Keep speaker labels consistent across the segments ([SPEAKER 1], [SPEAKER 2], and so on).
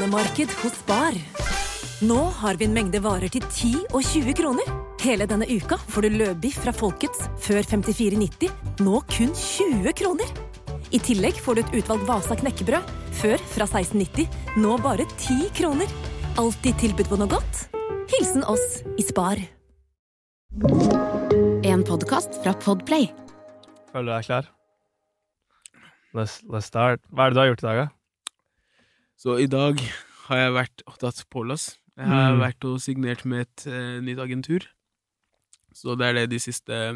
[SPEAKER 1] kronemarked hos Spar. Nå har vi en mengde varer til 10 og 20 kroner. Hele denne uka får du løbiff fra Folkets før 54,90, nå kun 20 kroner. I tillegg får du et utvalgt Vasa knekkebrød, før fra 1690, nå bare 10 kroner. Alltid tilbud på noe godt. Hilsen oss i Spar.
[SPEAKER 2] En podkast fra Podplay.
[SPEAKER 3] Føler du deg klar? Let's, let's start. Hva er det du har gjort i dag, da?
[SPEAKER 4] Så i dag har jeg vært og tatt pålass. Jeg har
[SPEAKER 3] Mm.
[SPEAKER 4] vært og signert med et uh, nytt agentur. Så det er det de siste eh,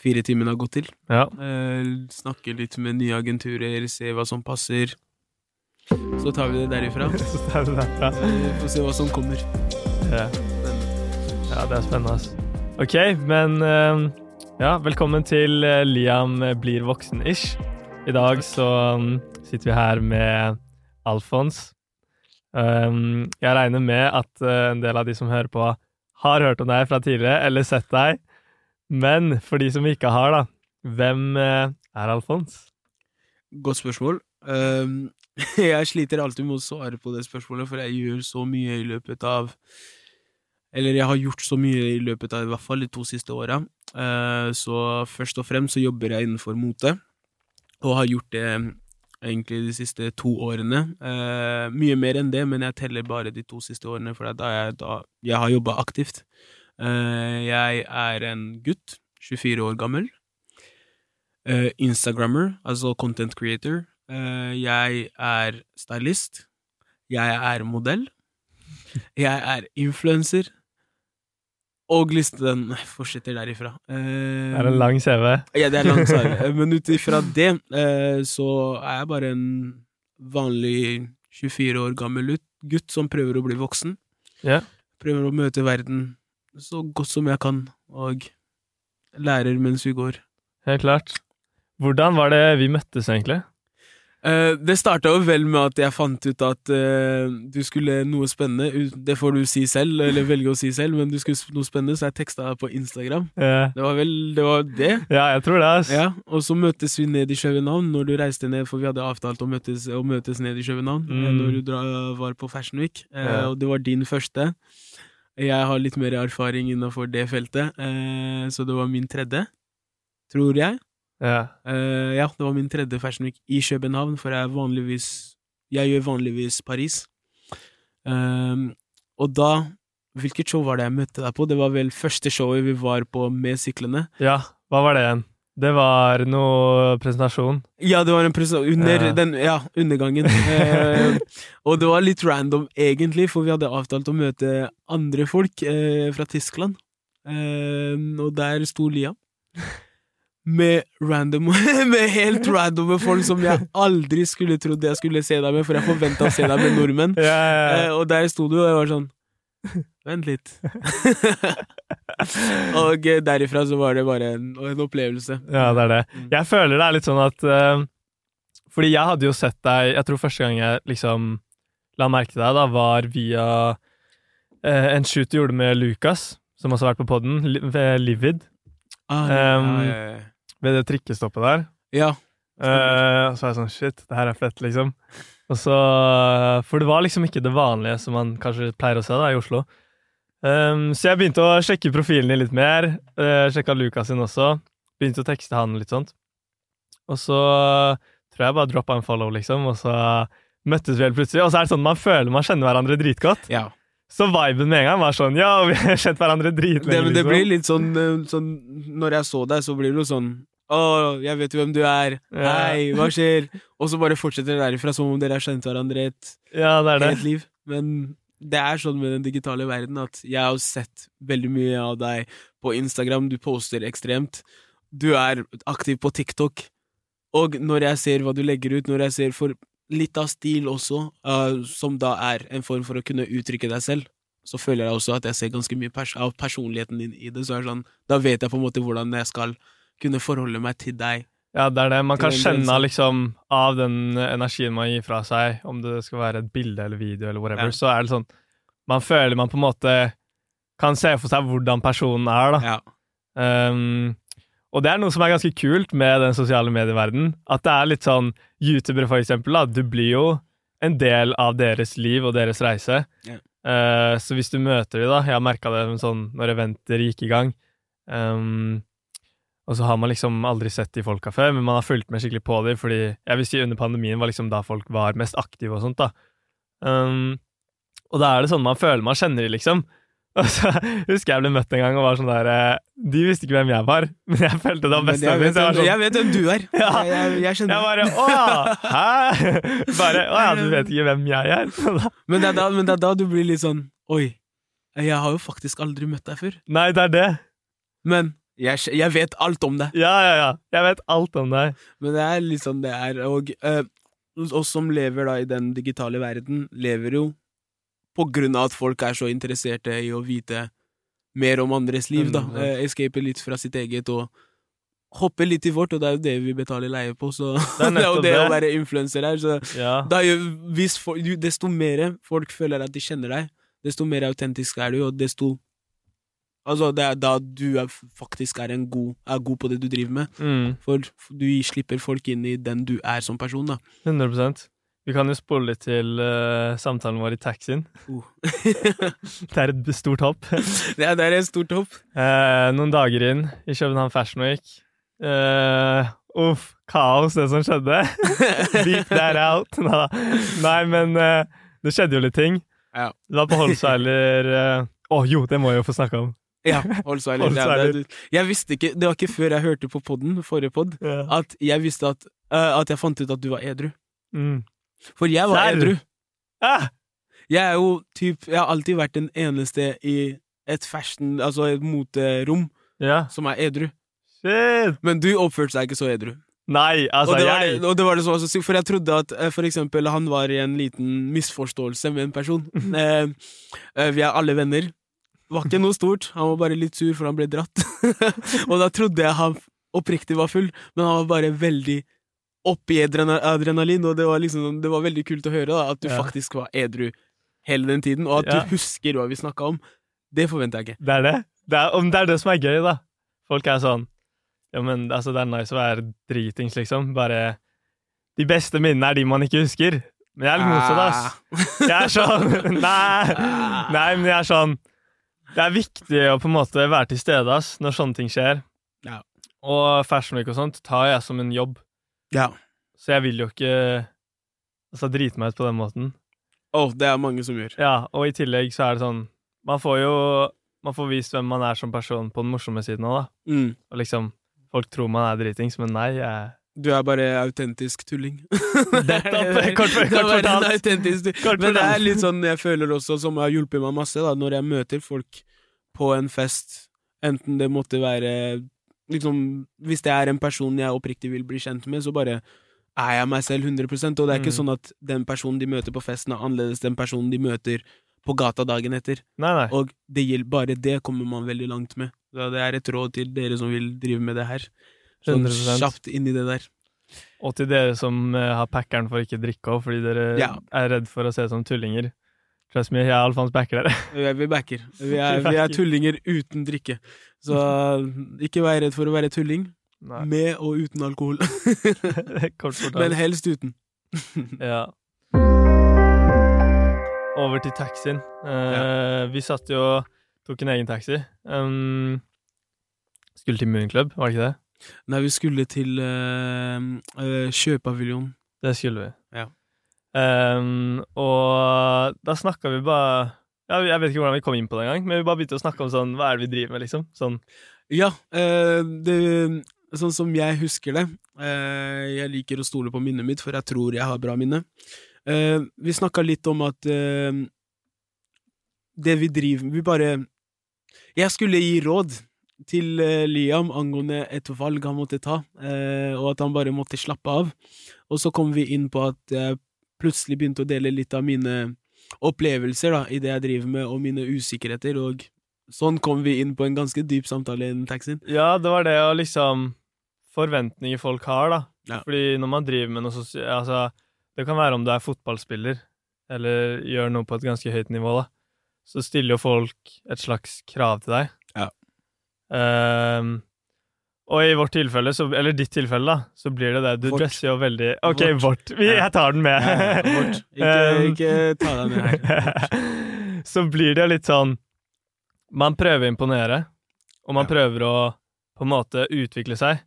[SPEAKER 4] fire timene har gått til.
[SPEAKER 3] Ja.
[SPEAKER 4] Uh, snakke litt med nye agenturer, se hva som passer. Så tar vi det derifra.
[SPEAKER 3] Så tar vi det derfra.
[SPEAKER 4] Får se hva som kommer.
[SPEAKER 3] Ja. ja, det er spennende, ass. OK, men ja, velkommen til Liam blir voksen-ish. I dag så um, sitter vi her med Alfons. Um, jeg regner med at eh, en del av de som hører på, har hørt om deg fra tidligere, eller sett deg. Men for de som ikke har, da, hvem eh, er Alfons?
[SPEAKER 4] Godt spørsmål. Um, jeg sliter alltid med å svare på det spørsmålet, for jeg gjør så mye i løpet av Eller jeg har gjort så mye i løpet av i hvert fall de to siste åra. Uh, så først og fremst så jobber jeg innenfor mote, og har gjort det egentlig de siste to årene. Uh, mye mer enn det, men jeg teller bare de to siste årene, for da jeg, da jeg har jobba aktivt. Uh, jeg er en gutt, 24 år gammel. Uh, Instagrammer, altså content creator. Uh, jeg er stylist. Jeg er modell. Jeg er influenser. Og listen fortsetter derifra. Uh,
[SPEAKER 3] Det er en lang CV.
[SPEAKER 4] Ja, det er lang CV. Uh, Men ut ifra det, uh, så er jeg bare en vanlig 24 år gammel gutt som prøver å bli voksen.
[SPEAKER 3] Ja.
[SPEAKER 4] Prøver å møte verden så godt som jeg kan, og lærer mens vi går.
[SPEAKER 3] Helt klart. Hvordan var det vi møttes, egentlig?
[SPEAKER 4] Eh, det starta jo vel med at jeg fant ut at uh, du skulle noe spennende. Det får du si selv, eller velge å si selv, men du skulle noe spennende, så jeg teksta deg på Instagram.
[SPEAKER 3] Yeah.
[SPEAKER 4] Det var vel det. Var det.
[SPEAKER 3] ja, jeg tror det.
[SPEAKER 4] Ja, Og så møtes vi ned i København når du reiste ned, for vi hadde avtalt å møtes, å møtes ned i København eh,
[SPEAKER 3] Mm.
[SPEAKER 4] når du var på Fashion Week. uh,
[SPEAKER 3] yeah.
[SPEAKER 4] Og det var din første. Jeg har litt mer erfaring innenfor det feltet, så det var min tredje, tror jeg.
[SPEAKER 3] Ja.
[SPEAKER 4] Uh, ja, det var min tredje Fashion Week i København, for jeg er vanligvis Jeg gjør vanligvis Paris. Um, og da Hvilket show var det jeg møtte deg på? Det var vel første showet vi var på med syklene.
[SPEAKER 3] ja, hva var det igjen? Det var noe presentasjon.
[SPEAKER 4] Ja, det var en presentasjon under
[SPEAKER 3] Ja.
[SPEAKER 4] den Ja, undergangen. uh, og det var litt random, egentlig, for vi hadde avtalt å møte andre folk uh, fra Tyskland. Eh, og der sto Liam. Med random Med helt random folk som jeg aldri skulle trodd jeg skulle se deg med, for jeg forventa å se deg med nordmenn.
[SPEAKER 3] Ja, ja,
[SPEAKER 4] Eh,
[SPEAKER 3] ja.
[SPEAKER 4] og der sto du, og jeg var sånn Vent litt. og eh, derifra så var det bare en, en opplevelse.
[SPEAKER 3] ja, det er det.
[SPEAKER 4] Mm.
[SPEAKER 3] Jeg føler det er litt sånn at uh, Fordi jeg hadde jo sett deg Jeg tror første gang jeg liksom la merke til deg, da, var via uh, en shoot du gjorde med Lukas, som også har vært på poden, ved Livid,
[SPEAKER 4] Ah,
[SPEAKER 3] Um,
[SPEAKER 4] ja, ja, ja.
[SPEAKER 3] Ved det trikkestoppet der.
[SPEAKER 4] ja.
[SPEAKER 3] Uh, så var jeg sånn Shit, det her er fett, liksom. Og så For det var liksom ikke det vanlige som man kanskje pleier å se da i Oslo. Um, så jeg begynte å sjekke profilen din litt mer. Uh, sjekka Lukas sin også. Begynte å tekste han litt sånt. Og så tror jeg bare droppa en follow, liksom, og så møttes vi helt plutselig. Og så er det sånn man føler man kjenner hverandre dritgodt.
[SPEAKER 4] ja.
[SPEAKER 3] Så viben med en gang var sånn Ja, vi har kjent hverandre
[SPEAKER 4] Det,
[SPEAKER 3] dritlenge,
[SPEAKER 4] det blir
[SPEAKER 3] liksom.
[SPEAKER 4] litt sånn, eh, sånn Når jeg så deg, så blir det jo sånn Å, jeg vet jo hvem du er.
[SPEAKER 3] Ja.
[SPEAKER 4] Hei, hva skjer? Og så bare fortsetter det derifra som om dere har kjent hverandre et
[SPEAKER 3] Ja, det er det.
[SPEAKER 4] helt liv. Men det er sånn med den digitale verden at jeg har sett veldig mye av deg på Instagram. Du poster ekstremt. Du er aktiv på TikTok. Og når jeg ser hva du legger ut, når jeg ser for litt av stil også, uh, som da er en form for å kunne uttrykke deg selv, så føler jeg også at jeg ser ganske mye pers av personligheten din i det. Så er det sånn, da vet jeg på en måte hvordan jeg skal kunne forholde meg til deg.
[SPEAKER 3] Ja, det er det. Man kan kjenne liksom av den energien man gir fra seg, om det skal være et bilde eller video eller whatever,
[SPEAKER 4] Ja.
[SPEAKER 3] så er det sånn Man føler man på en måte kan se for seg hvordan personen er, da.
[SPEAKER 4] Ja.
[SPEAKER 3] Um, og det er noe som er ganske kult med den sosiale medieverdenen. At det er litt sånn YouTubere, for eksempel. Da. Du blir jo en del av deres liv og deres reise.
[SPEAKER 4] Ja.
[SPEAKER 3] Uh, så hvis du møter dem, da Jeg har merka det sånn når eventer gikk i gang. ehm, og så har man liksom aldri sett de folka før, men man har fulgt med skikkelig på dem, fordi jeg vil si under pandemien var liksom da folk var mest aktive og sånt, da. Um, og da er det sånn man føler man kjenner de, liksom. Og så husker jeg ble møtt en gang og var sånn der eh, De visste ikke hvem jeg var, men jeg følte det var bestevennen min. jeg sånn-
[SPEAKER 4] jeg vet hvem du er.
[SPEAKER 3] Ja.
[SPEAKER 4] Jeg, jeg, jeg skjønner.
[SPEAKER 3] jeg bare Å ja! Hæ? Bare Å ja, du vet ikke hvem jeg er?
[SPEAKER 4] Men det, er da, men det er da du blir litt sånn Oi, jeg har jo faktisk aldri møtt deg før.
[SPEAKER 3] Nei, det er det.
[SPEAKER 4] Men jeg, jeg vet alt om deg.
[SPEAKER 3] Ja, ja, ja. Jeg vet alt om deg.
[SPEAKER 4] Men det er litt sånn det er. Og uh, oss som lever da i den digitale verden, lever jo på grunn av at folk er så interesserte i å vite mer om andres liv, da.
[SPEAKER 3] 100%.
[SPEAKER 4] Eh, escape litt fra sitt eget og hoppe litt i vårt, og det er jo det vi betaler leie på, så
[SPEAKER 3] Det er
[SPEAKER 4] det er jo
[SPEAKER 3] det,
[SPEAKER 4] det å være influenser her. Så
[SPEAKER 3] Ja.
[SPEAKER 4] da, er jo- hvis for, desto mer folk føler at de kjenner deg, desto mer autentisk er du, og desto Altså, det er da du er, faktisk er, en god, er god på det du driver med.
[SPEAKER 3] Mm,
[SPEAKER 4] For du slipper folk inn i den du er som person, da.
[SPEAKER 3] 100% Vi kan jo spole litt til uh, samtalen vår i taxien.
[SPEAKER 4] Uh.
[SPEAKER 3] Det er et stort hopp.
[SPEAKER 4] det, er, det er et stort hopp.
[SPEAKER 3] Uh, noen dager inn i København Fashion Week. Eh, Uff, kaos, det som skjedde. Deep that out. Neida. Nei, men det skjedde jo litt ting.
[SPEAKER 4] Ja.
[SPEAKER 3] Det var på Holsweiler Å jo, det må jeg jo få snakke om.
[SPEAKER 4] Ja, Holsweiler. Ja,
[SPEAKER 3] Holsweiler.
[SPEAKER 4] det er- jeg visste ikke Det var ikke før jeg hørte på podden, forrige pod,
[SPEAKER 3] Ja.
[SPEAKER 4] at jeg visste at uh, At jeg fant ut at du var edru.
[SPEAKER 3] Mm.
[SPEAKER 4] For jeg var
[SPEAKER 3] Sær?
[SPEAKER 4] edru.
[SPEAKER 3] Ah!
[SPEAKER 4] Jeg er jo typ Jeg har alltid vært den eneste i et fashion, altså et moterom,
[SPEAKER 3] ja.
[SPEAKER 4] som er edru.
[SPEAKER 3] Shit!
[SPEAKER 4] Men du oppførte deg ikke så edru.
[SPEAKER 3] Nei, altså,
[SPEAKER 4] og, det
[SPEAKER 3] jeg
[SPEAKER 4] det, og det var det som var så sykt, for jeg trodde at eh, for eksempel han var i en liten misforståelse med en person. eh, eh, vi er alle venner. Var ikke noe stort, han var bare litt sur for han ble dratt. og da trodde jeg han oppriktig var full, men han var bare veldig oppi i adrenalin, og det var liksom Det var veldig kult å høre da, at du
[SPEAKER 3] Ja.
[SPEAKER 4] faktisk var edru hele den tiden, og at
[SPEAKER 3] Ja.
[SPEAKER 4] du husker hva vi snakka om. Det forventer jeg ikke.
[SPEAKER 3] Det er det. Det er, om det er det som er gøy, da. Folk er sånn Ja, men altså, det er nice å være dritings, liksom. Bare De beste minnene er de man ikke husker. Men jeg er litt motsatt, ass. Jeg er sånn Nei! Nei, men jeg er sånn Det er viktig å på en måte være til stede ass, når sånne ting skjer.
[SPEAKER 4] Ja.
[SPEAKER 3] Og Fashion Week og sånt tar jeg som en jobb,
[SPEAKER 4] Ja.
[SPEAKER 3] så jeg vil jo ikke altså, drite meg ut på den måten.
[SPEAKER 4] Å, det er mange som gjør.
[SPEAKER 3] Ja, og i tillegg så er det sånn Man får jo Man får vist hvem man er som person på den morsomme siden òg, da.
[SPEAKER 4] Mm.
[SPEAKER 3] Og liksom Folk tror man er dritings, men nei, jeg
[SPEAKER 4] Du er bare autentisk tulling.
[SPEAKER 3] Nettopp! Kort, kort fortalt.
[SPEAKER 4] Men det er litt sånn jeg føler også, som har hjulpet meg masse, da, når jeg møter folk på en fest, enten det måtte være liksom Hvis det er en person jeg oppriktig vil bli kjent med, så bare er jeg meg selv 100% Og det er ikke
[SPEAKER 3] Mm.
[SPEAKER 4] sånn at den personen de møter på festen, er annerledes den personen de møter på gata dagen etter.
[SPEAKER 3] Nei, nei.
[SPEAKER 4] Og det gjelder, bare det kommer man veldig langt med. Så det er et råd til dere som vil drive med det her. Sånn
[SPEAKER 3] 100%.
[SPEAKER 4] kjapt inn i det der.
[SPEAKER 3] Og til dere som eh, har packeren for ikke drikke òg, fordi dere
[SPEAKER 4] Ja.
[SPEAKER 3] er redd for å se ut som tullinger. Trust me, jeg er Alfons backer dere.
[SPEAKER 4] Vi er- Vi backer. Vi er,
[SPEAKER 3] Vi
[SPEAKER 4] vi er tullinger uten drikke. Så ikke vær redd for å være tulling.
[SPEAKER 3] Nei.
[SPEAKER 4] Med og uten alkohol.
[SPEAKER 3] Kort
[SPEAKER 4] Men
[SPEAKER 3] fortalt.
[SPEAKER 4] helst uten.
[SPEAKER 3] Ja. Over til taxien. Eh, Vi satt jo og tok en egen taxi. Um, skulle til Moonclub, var det ikke det?
[SPEAKER 4] Nei, vi skulle til uh, uh, Sjøpaviljon.
[SPEAKER 3] Det skulle vi.
[SPEAKER 4] Ja.
[SPEAKER 3] Um, og da snakka vi bare ja, Jeg vet ikke hvordan vi kom inn på det engang, men vi bare begynte å snakke om sånn Hva er det vi driver med, liksom? Sånn
[SPEAKER 4] Ja, uh, det, sånn som jeg husker det uh, Jeg liker å stole på minnet mitt, for jeg tror jeg har bra minne. Vi snakka litt om at det vi driver Vi bare Jeg skulle gi råd til eh, Liam angående et valg han måtte ta, eh, og at han bare måtte slappe av. Og så kom vi inn på at jeg plutselig begynte å dele litt av mine opplevelser da, i det jeg driver med, og mine usikkerheter, og sånn kom vi inn på en ganske dyp samtale i den taxien.
[SPEAKER 3] Ja, det var det å liksom Forventninger folk har, da.
[SPEAKER 4] Ja.
[SPEAKER 3] Fordi når man driver med noe sosia- Altså, det kan være om du er fotballspiller, eller gjør noe på et ganske høyt nivå, da. Så stiller jo folk et slags krav til deg. Ehm, Og i vårt tilfelle, så, eller ditt tilfelle, da, så blir det det. Du
[SPEAKER 4] Vårt.
[SPEAKER 3] dresser jo veldig Ok,
[SPEAKER 4] Vårt.
[SPEAKER 3] vårt. Vi, jeg tar den med.
[SPEAKER 4] Ja, vårt. Ikke,
[SPEAKER 3] Um,
[SPEAKER 4] ikke ta deg med her.
[SPEAKER 3] så blir det litt sånn Man prøver å imponere, og man
[SPEAKER 4] Ja.
[SPEAKER 3] prøver å på en måte utvikle seg.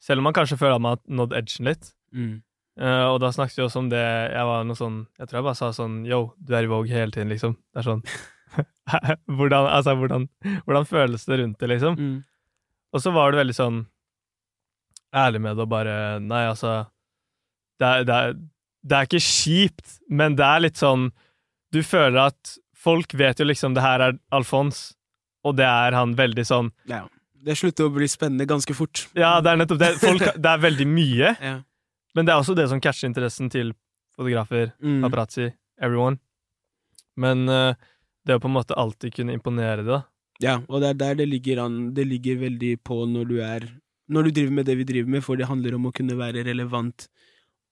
[SPEAKER 3] Selv om man kanskje føler at man har nådd edgen litt.
[SPEAKER 4] Mm.
[SPEAKER 3] Uh, og da snakket vi også om det Jeg var noe sånn Jeg tror jeg bare sa sånn Yo, du er i Vogue hele tiden, liksom. Det er sånn hvordan, Altså, hvordan, hvordan føles det rundt det, liksom?
[SPEAKER 4] Mm.
[SPEAKER 3] Og så var du veldig sånn ærlig med det og bare Nei, altså det er, det, er, det er ikke kjipt, men det er litt sånn Du føler at folk vet jo liksom det her er Alfons, og det er han veldig sånn
[SPEAKER 4] Ja. Det slutter å bli spennende ganske fort.
[SPEAKER 3] Ja, det er nettopp det. Folk, det er veldig mye,
[SPEAKER 4] Ja.
[SPEAKER 3] men det er også det som catcher interessen til fotografer,
[SPEAKER 4] Mm.
[SPEAKER 3] paparazzi, everyone. Men eh, det å på en måte alltid kunne imponere det, da.
[SPEAKER 4] Ja, og det er der det ligger an Det ligger veldig på når du er Når du driver med det vi driver med, for det handler om å kunne være relevant,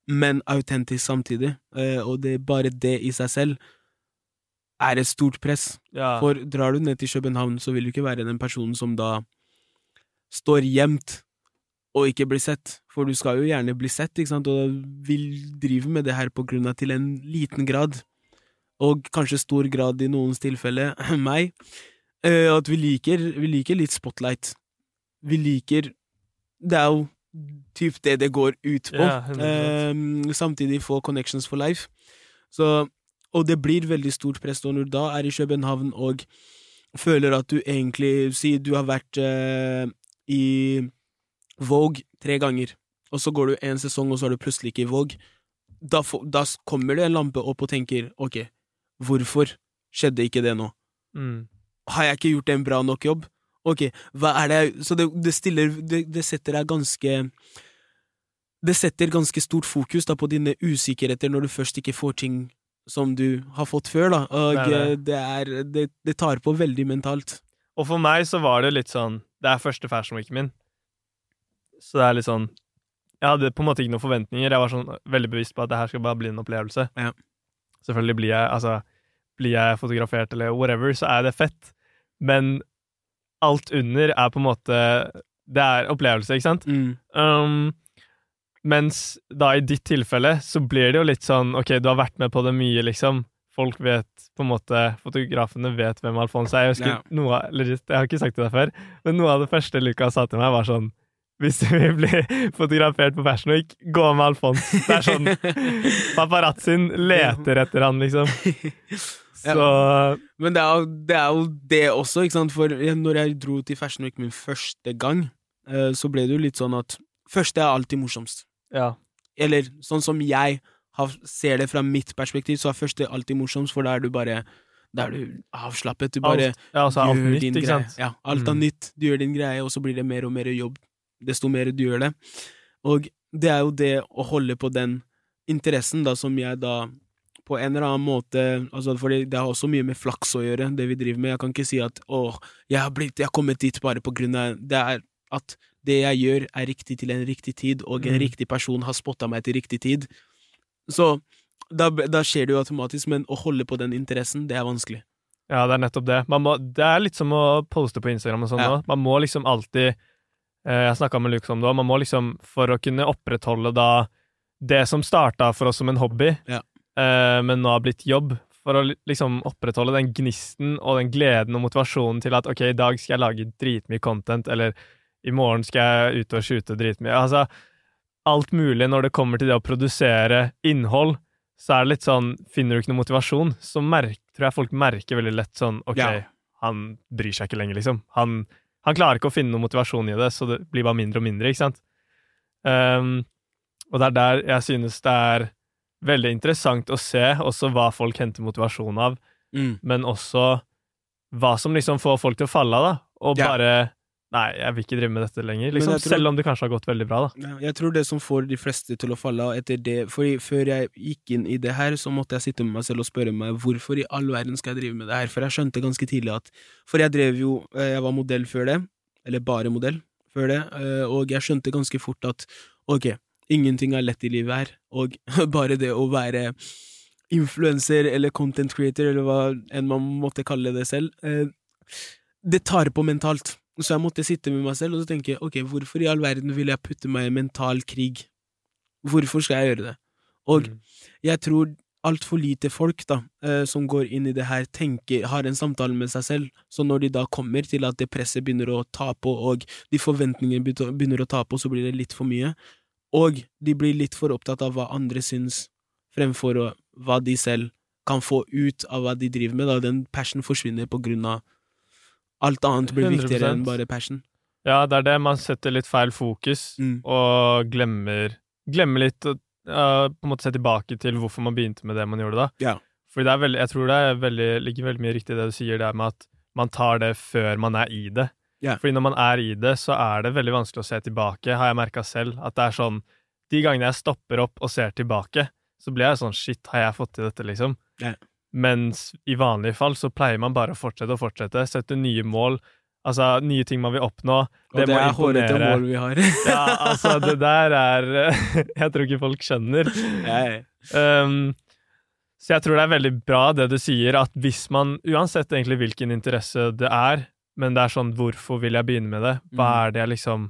[SPEAKER 4] men autentisk samtidig. Eh, og det er bare det i seg selv er et stort press.
[SPEAKER 3] Ja.
[SPEAKER 4] For drar du ned til København, så vil du ikke være den personen som da står gjemt og ikke blir sett. For du skal jo gjerne bli sett, ikke sant, og vil drive med det her på grunn av til en liten grad, og kanskje stor grad i noens tilfelle, meg, eh, at vi liker, vi liker litt spotlight. Vi liker Det er jo typ det det går ut på.
[SPEAKER 3] 100%.
[SPEAKER 4] Eh, samtidig få connections for life. Så og det blir veldig stort press når du da er i København og føler at du egentlig Si du har vært uh, i Vogue tre ganger, og så går du en sesong, og så er du plutselig ikke i Vogue. Da, da kommer det en lampe opp og tenker ok, hvorfor skjedde ikke det nå?
[SPEAKER 3] Mm.
[SPEAKER 4] Har jeg ikke gjort en bra nok jobb? Ok, hva er det Så det, det stiller det, det setter deg ganske Det setter ganske stort fokus da på dine usikkerheter når du først ikke får ting som du har fått før, da. Og
[SPEAKER 3] Det det.
[SPEAKER 4] det er det, det tar på veldig mentalt.
[SPEAKER 3] Og for meg så var det litt sånn Det er første fashion weeken min. Så det er litt sånn Jeg hadde på en måte ikke noen forventninger. Jeg var sånn veldig bevisst på at det her skal bare bli en opplevelse.
[SPEAKER 4] Ja.
[SPEAKER 3] Selvfølgelig blir jeg Altså, blir jeg fotografert eller whatever, så er det fett. Men alt under er på en måte Det er opplevelse, ikke sant?
[SPEAKER 4] Mm.
[SPEAKER 3] Um, mens da i ditt tilfelle så blir det jo litt sånn Ok, du har vært med på det mye, liksom. Folk vet på en måte Fotografene vet hvem Alfons er. Jeg husker
[SPEAKER 4] Ja.
[SPEAKER 3] noe av, legit, jeg har ikke sagt det der før, men noe av det første Lucas sa til meg, var sånn Hvis vi blir fotografert på Fashion Week, gå med Alfons. Det er sånn Paparazzoen leter etter han, liksom. Så
[SPEAKER 4] Men det er, det er jo det også, ikke sant, for når jeg dro til Fashion Week min første gang, eh, så ble det jo litt sånn at Første er alltid morsomst.
[SPEAKER 3] ja.
[SPEAKER 4] Eller sånn som jeg har, ser det fra mitt perspektiv, så er første alltid morsomst, for da er du bare Da er du avslappet. Du bare
[SPEAKER 3] Alt, ja, altså alt
[SPEAKER 4] gjør
[SPEAKER 3] nytt,
[SPEAKER 4] din greie. Ja, alt er
[SPEAKER 3] Mm.
[SPEAKER 4] nytt. Du gjør din greie, og så blir det mer og mer jobb desto mer du gjør det. Og det er jo det å holde på den interessen, da, som jeg da på en eller annen måte altså fordi Det har også mye med flaks å gjøre, det vi driver med. Jeg kan ikke si at 'å, jeg har, blitt, jeg har kommet dit bare på grunn av Det er at det jeg gjør, er riktig til en riktig tid, og en
[SPEAKER 3] Mm.
[SPEAKER 4] riktig person har spotta meg til riktig tid. Så da, da skjer det jo automatisk, men å holde på den interessen, det er vanskelig.
[SPEAKER 3] Ja, det er nettopp det. Man må, det er litt som å poste på Instagram og sånn
[SPEAKER 4] Ja.
[SPEAKER 3] Man må liksom alltid Jeg snakka med Lukas om det òg. Man må liksom, for å kunne opprettholde da det som starta for oss som en hobby,
[SPEAKER 4] Ja.
[SPEAKER 3] eh, men nå har blitt jobb, for å liksom opprettholde den gnisten og den gleden og motivasjonen til at ok, i dag skal jeg lage dritmye content, eller i morgen skal jeg ut og shoote dritmye. Altså, alt mulig når det kommer til det å produsere innhold, så er det litt sånn Finner du ikke noe motivasjon, så merk, tror jeg folk merker veldig lett sånn Ok,
[SPEAKER 4] Ja.
[SPEAKER 3] han bryr seg ikke lenger, liksom. Han, han klarer ikke å finne noen motivasjon i det, så det blir bare mindre og mindre, ikke sant? Um, og det er der jeg synes det er veldig interessant å se også hva folk henter motivasjon av,
[SPEAKER 4] Mm.
[SPEAKER 3] men også hva som liksom får folk til å falle av, da. Og
[SPEAKER 4] Ja.
[SPEAKER 3] bare Nei, jeg vil ikke drive med dette lenger. Liksom,
[SPEAKER 4] tror-
[SPEAKER 3] Selv om det kanskje har gått veldig bra, da.
[SPEAKER 4] Jeg tror det som får de fleste til å falle av etter det For før jeg gikk inn i det her, så måtte jeg sitte med meg selv og spørre meg hvorfor i all verden skal jeg drive med det her, for jeg skjønte ganske tidlig at For jeg drev jo eh, Jeg var modell før det, eller bare modell før det, eh, og jeg skjønte ganske fort at ok, ingenting er lett i livet her, og bare det å være influenser eller content creator, eller hva enn man måtte kalle det selv, eh, det tar på mentalt. Så jeg måtte sitte med meg selv og så tenke ok, hvorfor i all verden vil jeg putte meg i mental krig? Hvorfor skal jeg gjøre det? Og
[SPEAKER 3] Mm.
[SPEAKER 4] jeg tror altfor lite folk da, eh, som går inn i det her, tenker, har en samtale med seg selv. Så når de da kommer til at det presset begynner å ta på, og de forventningene begynner å- ta på, så blir det litt for mye. Og de blir litt for opptatt av hva andre syns, fremfor hva de selv kan få ut av hva de driver med. Da. Den passion forsvinner på grunn av alt annet blir
[SPEAKER 3] 100%.
[SPEAKER 4] viktigere enn bare passion.
[SPEAKER 3] Ja, det er det. Man setter litt feil fokus,
[SPEAKER 4] Mm.
[SPEAKER 3] og glemmer, glemmer litt å uh, på en måte se tilbake til hvorfor man begynte med det man gjorde da.
[SPEAKER 4] Ja.
[SPEAKER 3] Fordi det er veldig, jeg tror det er veldig, ligger veldig mye riktig i det du sier, det med at man tar det før man er i det.
[SPEAKER 4] Ja.
[SPEAKER 3] Fordi når man er i det, så er det veldig vanskelig å se tilbake, har jeg merka selv. At det er sånn De gangene jeg stopper opp og ser tilbake, så blir jeg sånn Shit, har jeg fått til dette, liksom?
[SPEAKER 4] Ja.
[SPEAKER 3] Mens i vanlige fall så pleier man bare å fortsette og fortsette, sette nye mål, altså nye ting man vil oppnå.
[SPEAKER 4] Og det, er hårete mål vi har.
[SPEAKER 3] Ja, altså, det der er Jeg tror ikke folk skjønner. Um, så jeg tror det er veldig bra det du sier, at hvis man, uansett egentlig hvilken interesse det er, men det er sånn hvorfor vil jeg begynne med det, hva
[SPEAKER 4] Mm.
[SPEAKER 3] er det jeg liksom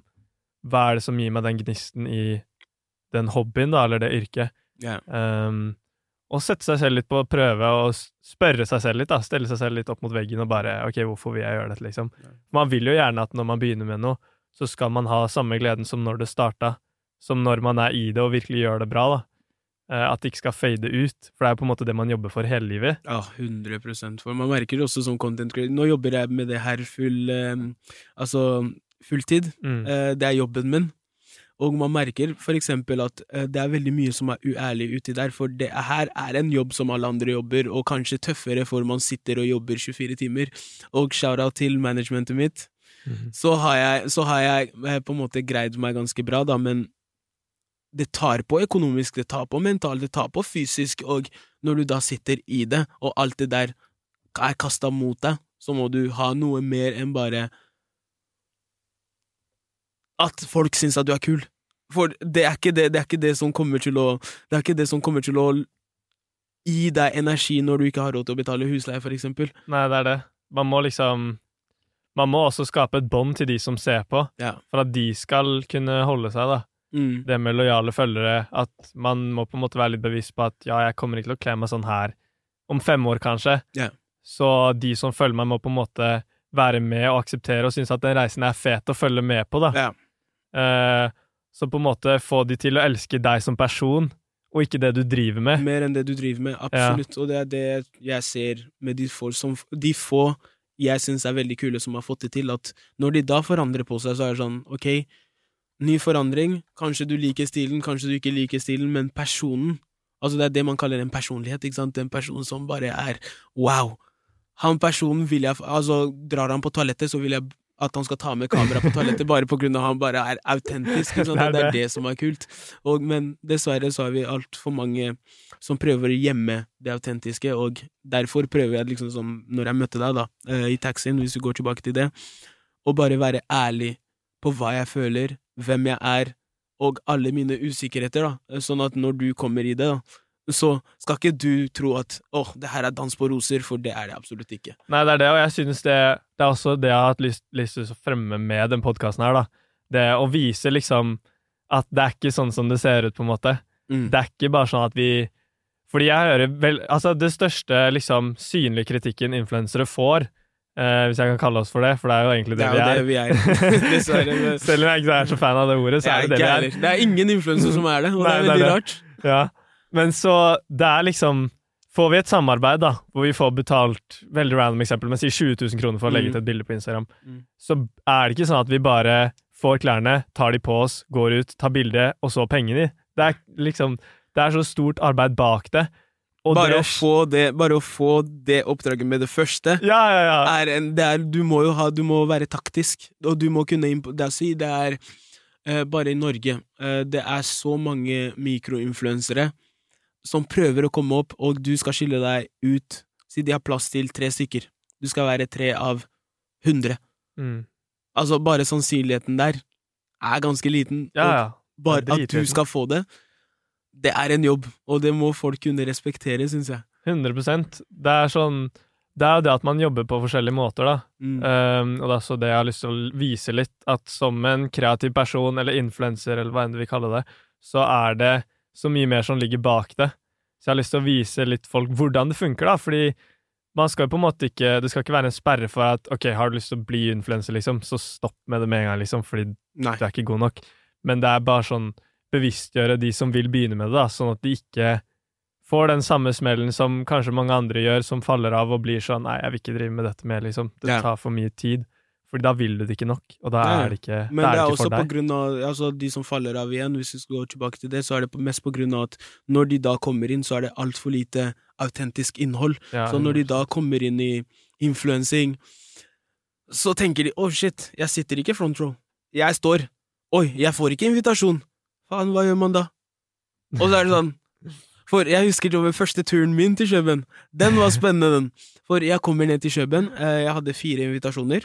[SPEAKER 3] Hva er det som gir meg den gnisten i den hobbyen, da, eller det yrket?
[SPEAKER 4] Ja.
[SPEAKER 3] Um, og sette seg selv litt på prøve og spørre seg selv litt, da. Stelle seg selv litt opp mot veggen og bare OK, hvorfor vil jeg gjøre dette, liksom? Man vil jo gjerne at når man begynner med noe, så skal man ha samme gleden som når det starta, som når man er i det og virkelig gjør det bra, da. Eh, At det ikke skal fade ut, for det er på en måte det man jobber for hele livet.
[SPEAKER 4] Ja, 100% For man merker det også som content creator. Nå jobber jeg med det her full eh, Altså fulltid.
[SPEAKER 3] Mm.
[SPEAKER 4] Eh, det er jobben min. Og man merker for eksempel at eh, det er veldig mye som er uærlig uti der, for det er- her er en jobb som alle andre jobber, og kanskje tøffere for man sitter og jobber 24 timer. Og shout-out til managementet mitt.
[SPEAKER 3] Mhm.
[SPEAKER 4] Så har jeg, så har jeg eh, på en måte greid meg ganske bra, da, men det tar på økonomisk, det tar på mentalt, det tar på fysisk, og når du da sitter i det, og alt det der er kasta mot deg, så må du ha noe mer enn bare at folk syns at du er kul. For det er ikke det, det er ikke det som kommer til å Det er ikke det som kommer til å gi deg energi når du ikke har råd til å betale husleie, for eksempel.
[SPEAKER 3] Nei, det er det. Man må liksom Man må også skape et bånd til de som ser på,
[SPEAKER 4] Ja.
[SPEAKER 3] for at de skal kunne holde seg, da.
[SPEAKER 4] Mm.
[SPEAKER 3] Det med lojale følgere, at man må på en måte være litt bevisst på at ja, jeg kommer ikke til å kle meg sånn her om fem år, kanskje.
[SPEAKER 4] Ja.
[SPEAKER 3] Så de som følger meg, må på en måte være med og akseptere og synes at den reisen er fet å følge med på, da.
[SPEAKER 4] Ja.
[SPEAKER 3] Eh, så på en måte få de til å elske deg som person, og ikke det du driver med.
[SPEAKER 4] Mer enn det du driver med, absolutt. Og det er det jeg ser med de få som De få jeg syns er veldig kule som har fått det til, at når de da forandrer på seg, så er det sånn ok, ny forandring, kanskje du liker stilen, kanskje du ikke liker stilen, men personen Altså, det er det man kaller en personlighet, ikke sant? En person som bare er wow. Han personen vil jeg Altså, drar han på toalettet, så vil jeg at han skal ta med kamera på toalettet bare på grunn av han bare er autentisk.
[SPEAKER 3] Er
[SPEAKER 4] Det er
[SPEAKER 3] det.
[SPEAKER 4] det som er kult. Og, men dessverre så har vi altfor mange som prøver å gjemme det autentiske, og derfor prøver jeg liksom som når jeg møtte deg da, eh, i taxien, hvis vi går tilbake til det, å bare være ærlig på hva jeg føler, hvem jeg er, og alle mine usikkerheter, da, sånn at når du kommer i det, da, så skal ikke du tro at åh, det her er dans på roser, for det er det absolutt ikke.
[SPEAKER 3] Nei, det er det, og jeg synes det, det er også det jeg har hatt lyst, lyst til å fremme med den podkasten her, da. Det å vise liksom at det er ikke sånn som det ser ut, på en måte.
[SPEAKER 4] Mm.
[SPEAKER 3] Det er ikke bare sånn at vi Fordi jeg hører vel Altså, det største liksom synlige kritikken influensere får, eh, hvis jeg kan kalle oss for det, for det er jo egentlig det,
[SPEAKER 4] Det er jo det
[SPEAKER 3] vi
[SPEAKER 4] vi
[SPEAKER 3] er.
[SPEAKER 4] er. Dessverre.
[SPEAKER 3] Selv om jeg ikke er så fan av det ordet, så er
[SPEAKER 4] er
[SPEAKER 3] det det vi er.
[SPEAKER 4] Det er ingen influenser som er det, og
[SPEAKER 3] Nei,
[SPEAKER 4] det er
[SPEAKER 3] er
[SPEAKER 4] veldig rart.
[SPEAKER 3] Ja. Men så det er liksom Får vi et samarbeid, da, hvor vi får betalt Veldig random eksempel, men sier 20 000 kroner for å legge
[SPEAKER 4] Mm.
[SPEAKER 3] ut et bilde på Instagram,
[SPEAKER 4] Mm.
[SPEAKER 3] så er det ikke sånn at vi bare får klærne, tar de på oss, går ut, tar bilde, og så pengene. Det er liksom Det er så stort arbeid bak det.
[SPEAKER 4] Bare
[SPEAKER 3] det,
[SPEAKER 4] å, få det, bare å få det oppdraget med det første
[SPEAKER 3] Ja, ja, ja.
[SPEAKER 4] er en, er, Du må jo ha Du må være taktisk, og du må kunne Det er, si, det er uh, bare i Norge Uh, Det er så mange mikroinfluensere som prøver å komme opp, og du skal skille deg ut. Si de har plass til tre stykker. Du skal være tre av hundre.
[SPEAKER 3] Mm.
[SPEAKER 4] Altså, bare sannsynligheten der er ganske liten.
[SPEAKER 3] ja, ja.
[SPEAKER 4] bare at du skal få det, det er en jobb, og det må folk kunne respektere, syns jeg.
[SPEAKER 3] 100 Det er sånn Det er jo det at man jobber på forskjellige måter, da.
[SPEAKER 4] Mm.
[SPEAKER 3] Um, og det er så det jeg har lyst til å vise litt, at som en kreativ person, eller influenser, eller hva enn du vil kalle det, så er det så mye mer som ligger bak det. Så jeg har lyst til å vise litt folk hvordan det funker, da, fordi man skal jo på en måte ikke Det skal ikke være en sperre for at ok, har du lyst til å bli influenser, liksom, så stopp med det med en gang, liksom, fordi
[SPEAKER 4] Nei.
[SPEAKER 3] du er ikke god nok. Men det er bare sånn bevisstgjøre de som vil begynne med det, da, sånn at de ikke får den samme smellen som kanskje mange andre gjør, som faller av og blir sånn 'nei, jeg vil ikke drive med dette mer', liksom. Det tar for mye tid. For da vil du det ikke nok, og da er det ikke,
[SPEAKER 4] Men det
[SPEAKER 3] er det er
[SPEAKER 4] også på grunn av altså de som faller av igjen, hvis vi skal gå tilbake til det, så er det mest på grunn av at når de da kommer inn, så er det altfor lite autentisk innhold.
[SPEAKER 3] Ja,
[SPEAKER 4] Så når de da kommer inn i influensing, så tenker de 'å, oh, shit, jeg sitter ikke front row'. Jeg står. Oi, jeg får ikke invitasjon. Faen, hva gjør man da? Og så er det sånn For jeg husker den første turen min til Kjøben. Den var spennende, den. For jeg kommer ned til Kjøben. eh, Jeg hadde fire invitasjoner.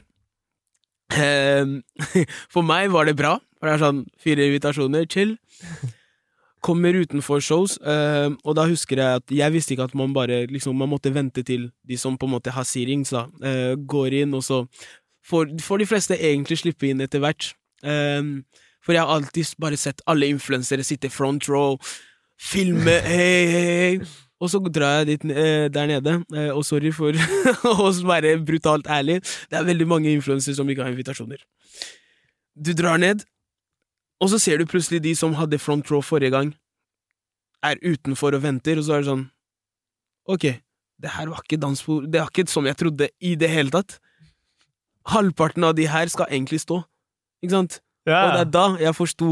[SPEAKER 4] Eh, For meg var det bra. For det er sånn fire invitasjoner, chill. Kommer utenfor shows, eh, og da husker jeg at jeg visste ikke at man bare liksom, Man måtte vente til de som på en måte har searings, da, eh, går inn, og så får, får de fleste egentlig slippe inn etter hvert. Eh, for jeg har alltid bare sett alle influensere sitte front row, filme, hei, hei, hei. Og så drar jeg dit eh, der nede, eh, og sorry for å være brutalt ærlig, det er veldig mange influensere som ikke har invitasjoner. Du drar ned, og så ser du plutselig de som hadde front row forrige gang, er utenfor og venter, og så er det sånn Ok, det her var ikke dans på Det var ikke som jeg trodde i det hele tatt. Halvparten av de her skal egentlig stå, ikke sant?
[SPEAKER 3] Yeah.
[SPEAKER 4] Og det er da jeg forsto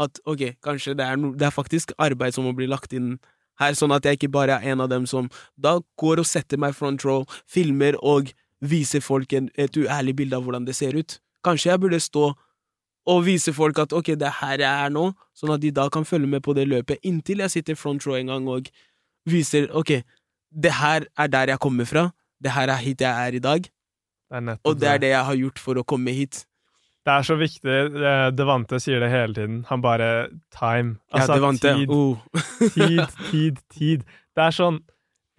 [SPEAKER 4] at ok, kanskje det er, no, det er faktisk arbeid som må bli lagt inn her, sånn at jeg ikke bare er en av dem som da går og setter meg front row, filmer og viser folk en, et uærlig bilde av hvordan det ser ut. Kanskje jeg burde stå og vise folk at ok, det er her jeg er nå, sånn at de da kan følge med på det løpet inntil jeg sitter front row en gang og viser ok, det her er der jeg kommer fra, det her er hit jeg er i dag,
[SPEAKER 3] det
[SPEAKER 4] og det er det jeg har gjort for å komme hit.
[SPEAKER 3] Det er så viktig. Devante sier det hele tiden. Han bare Time.
[SPEAKER 4] Ja,
[SPEAKER 3] Altså,
[SPEAKER 4] ja, Devante.
[SPEAKER 3] tid,
[SPEAKER 4] Oh.
[SPEAKER 3] tid, tid, tid. Det er sånn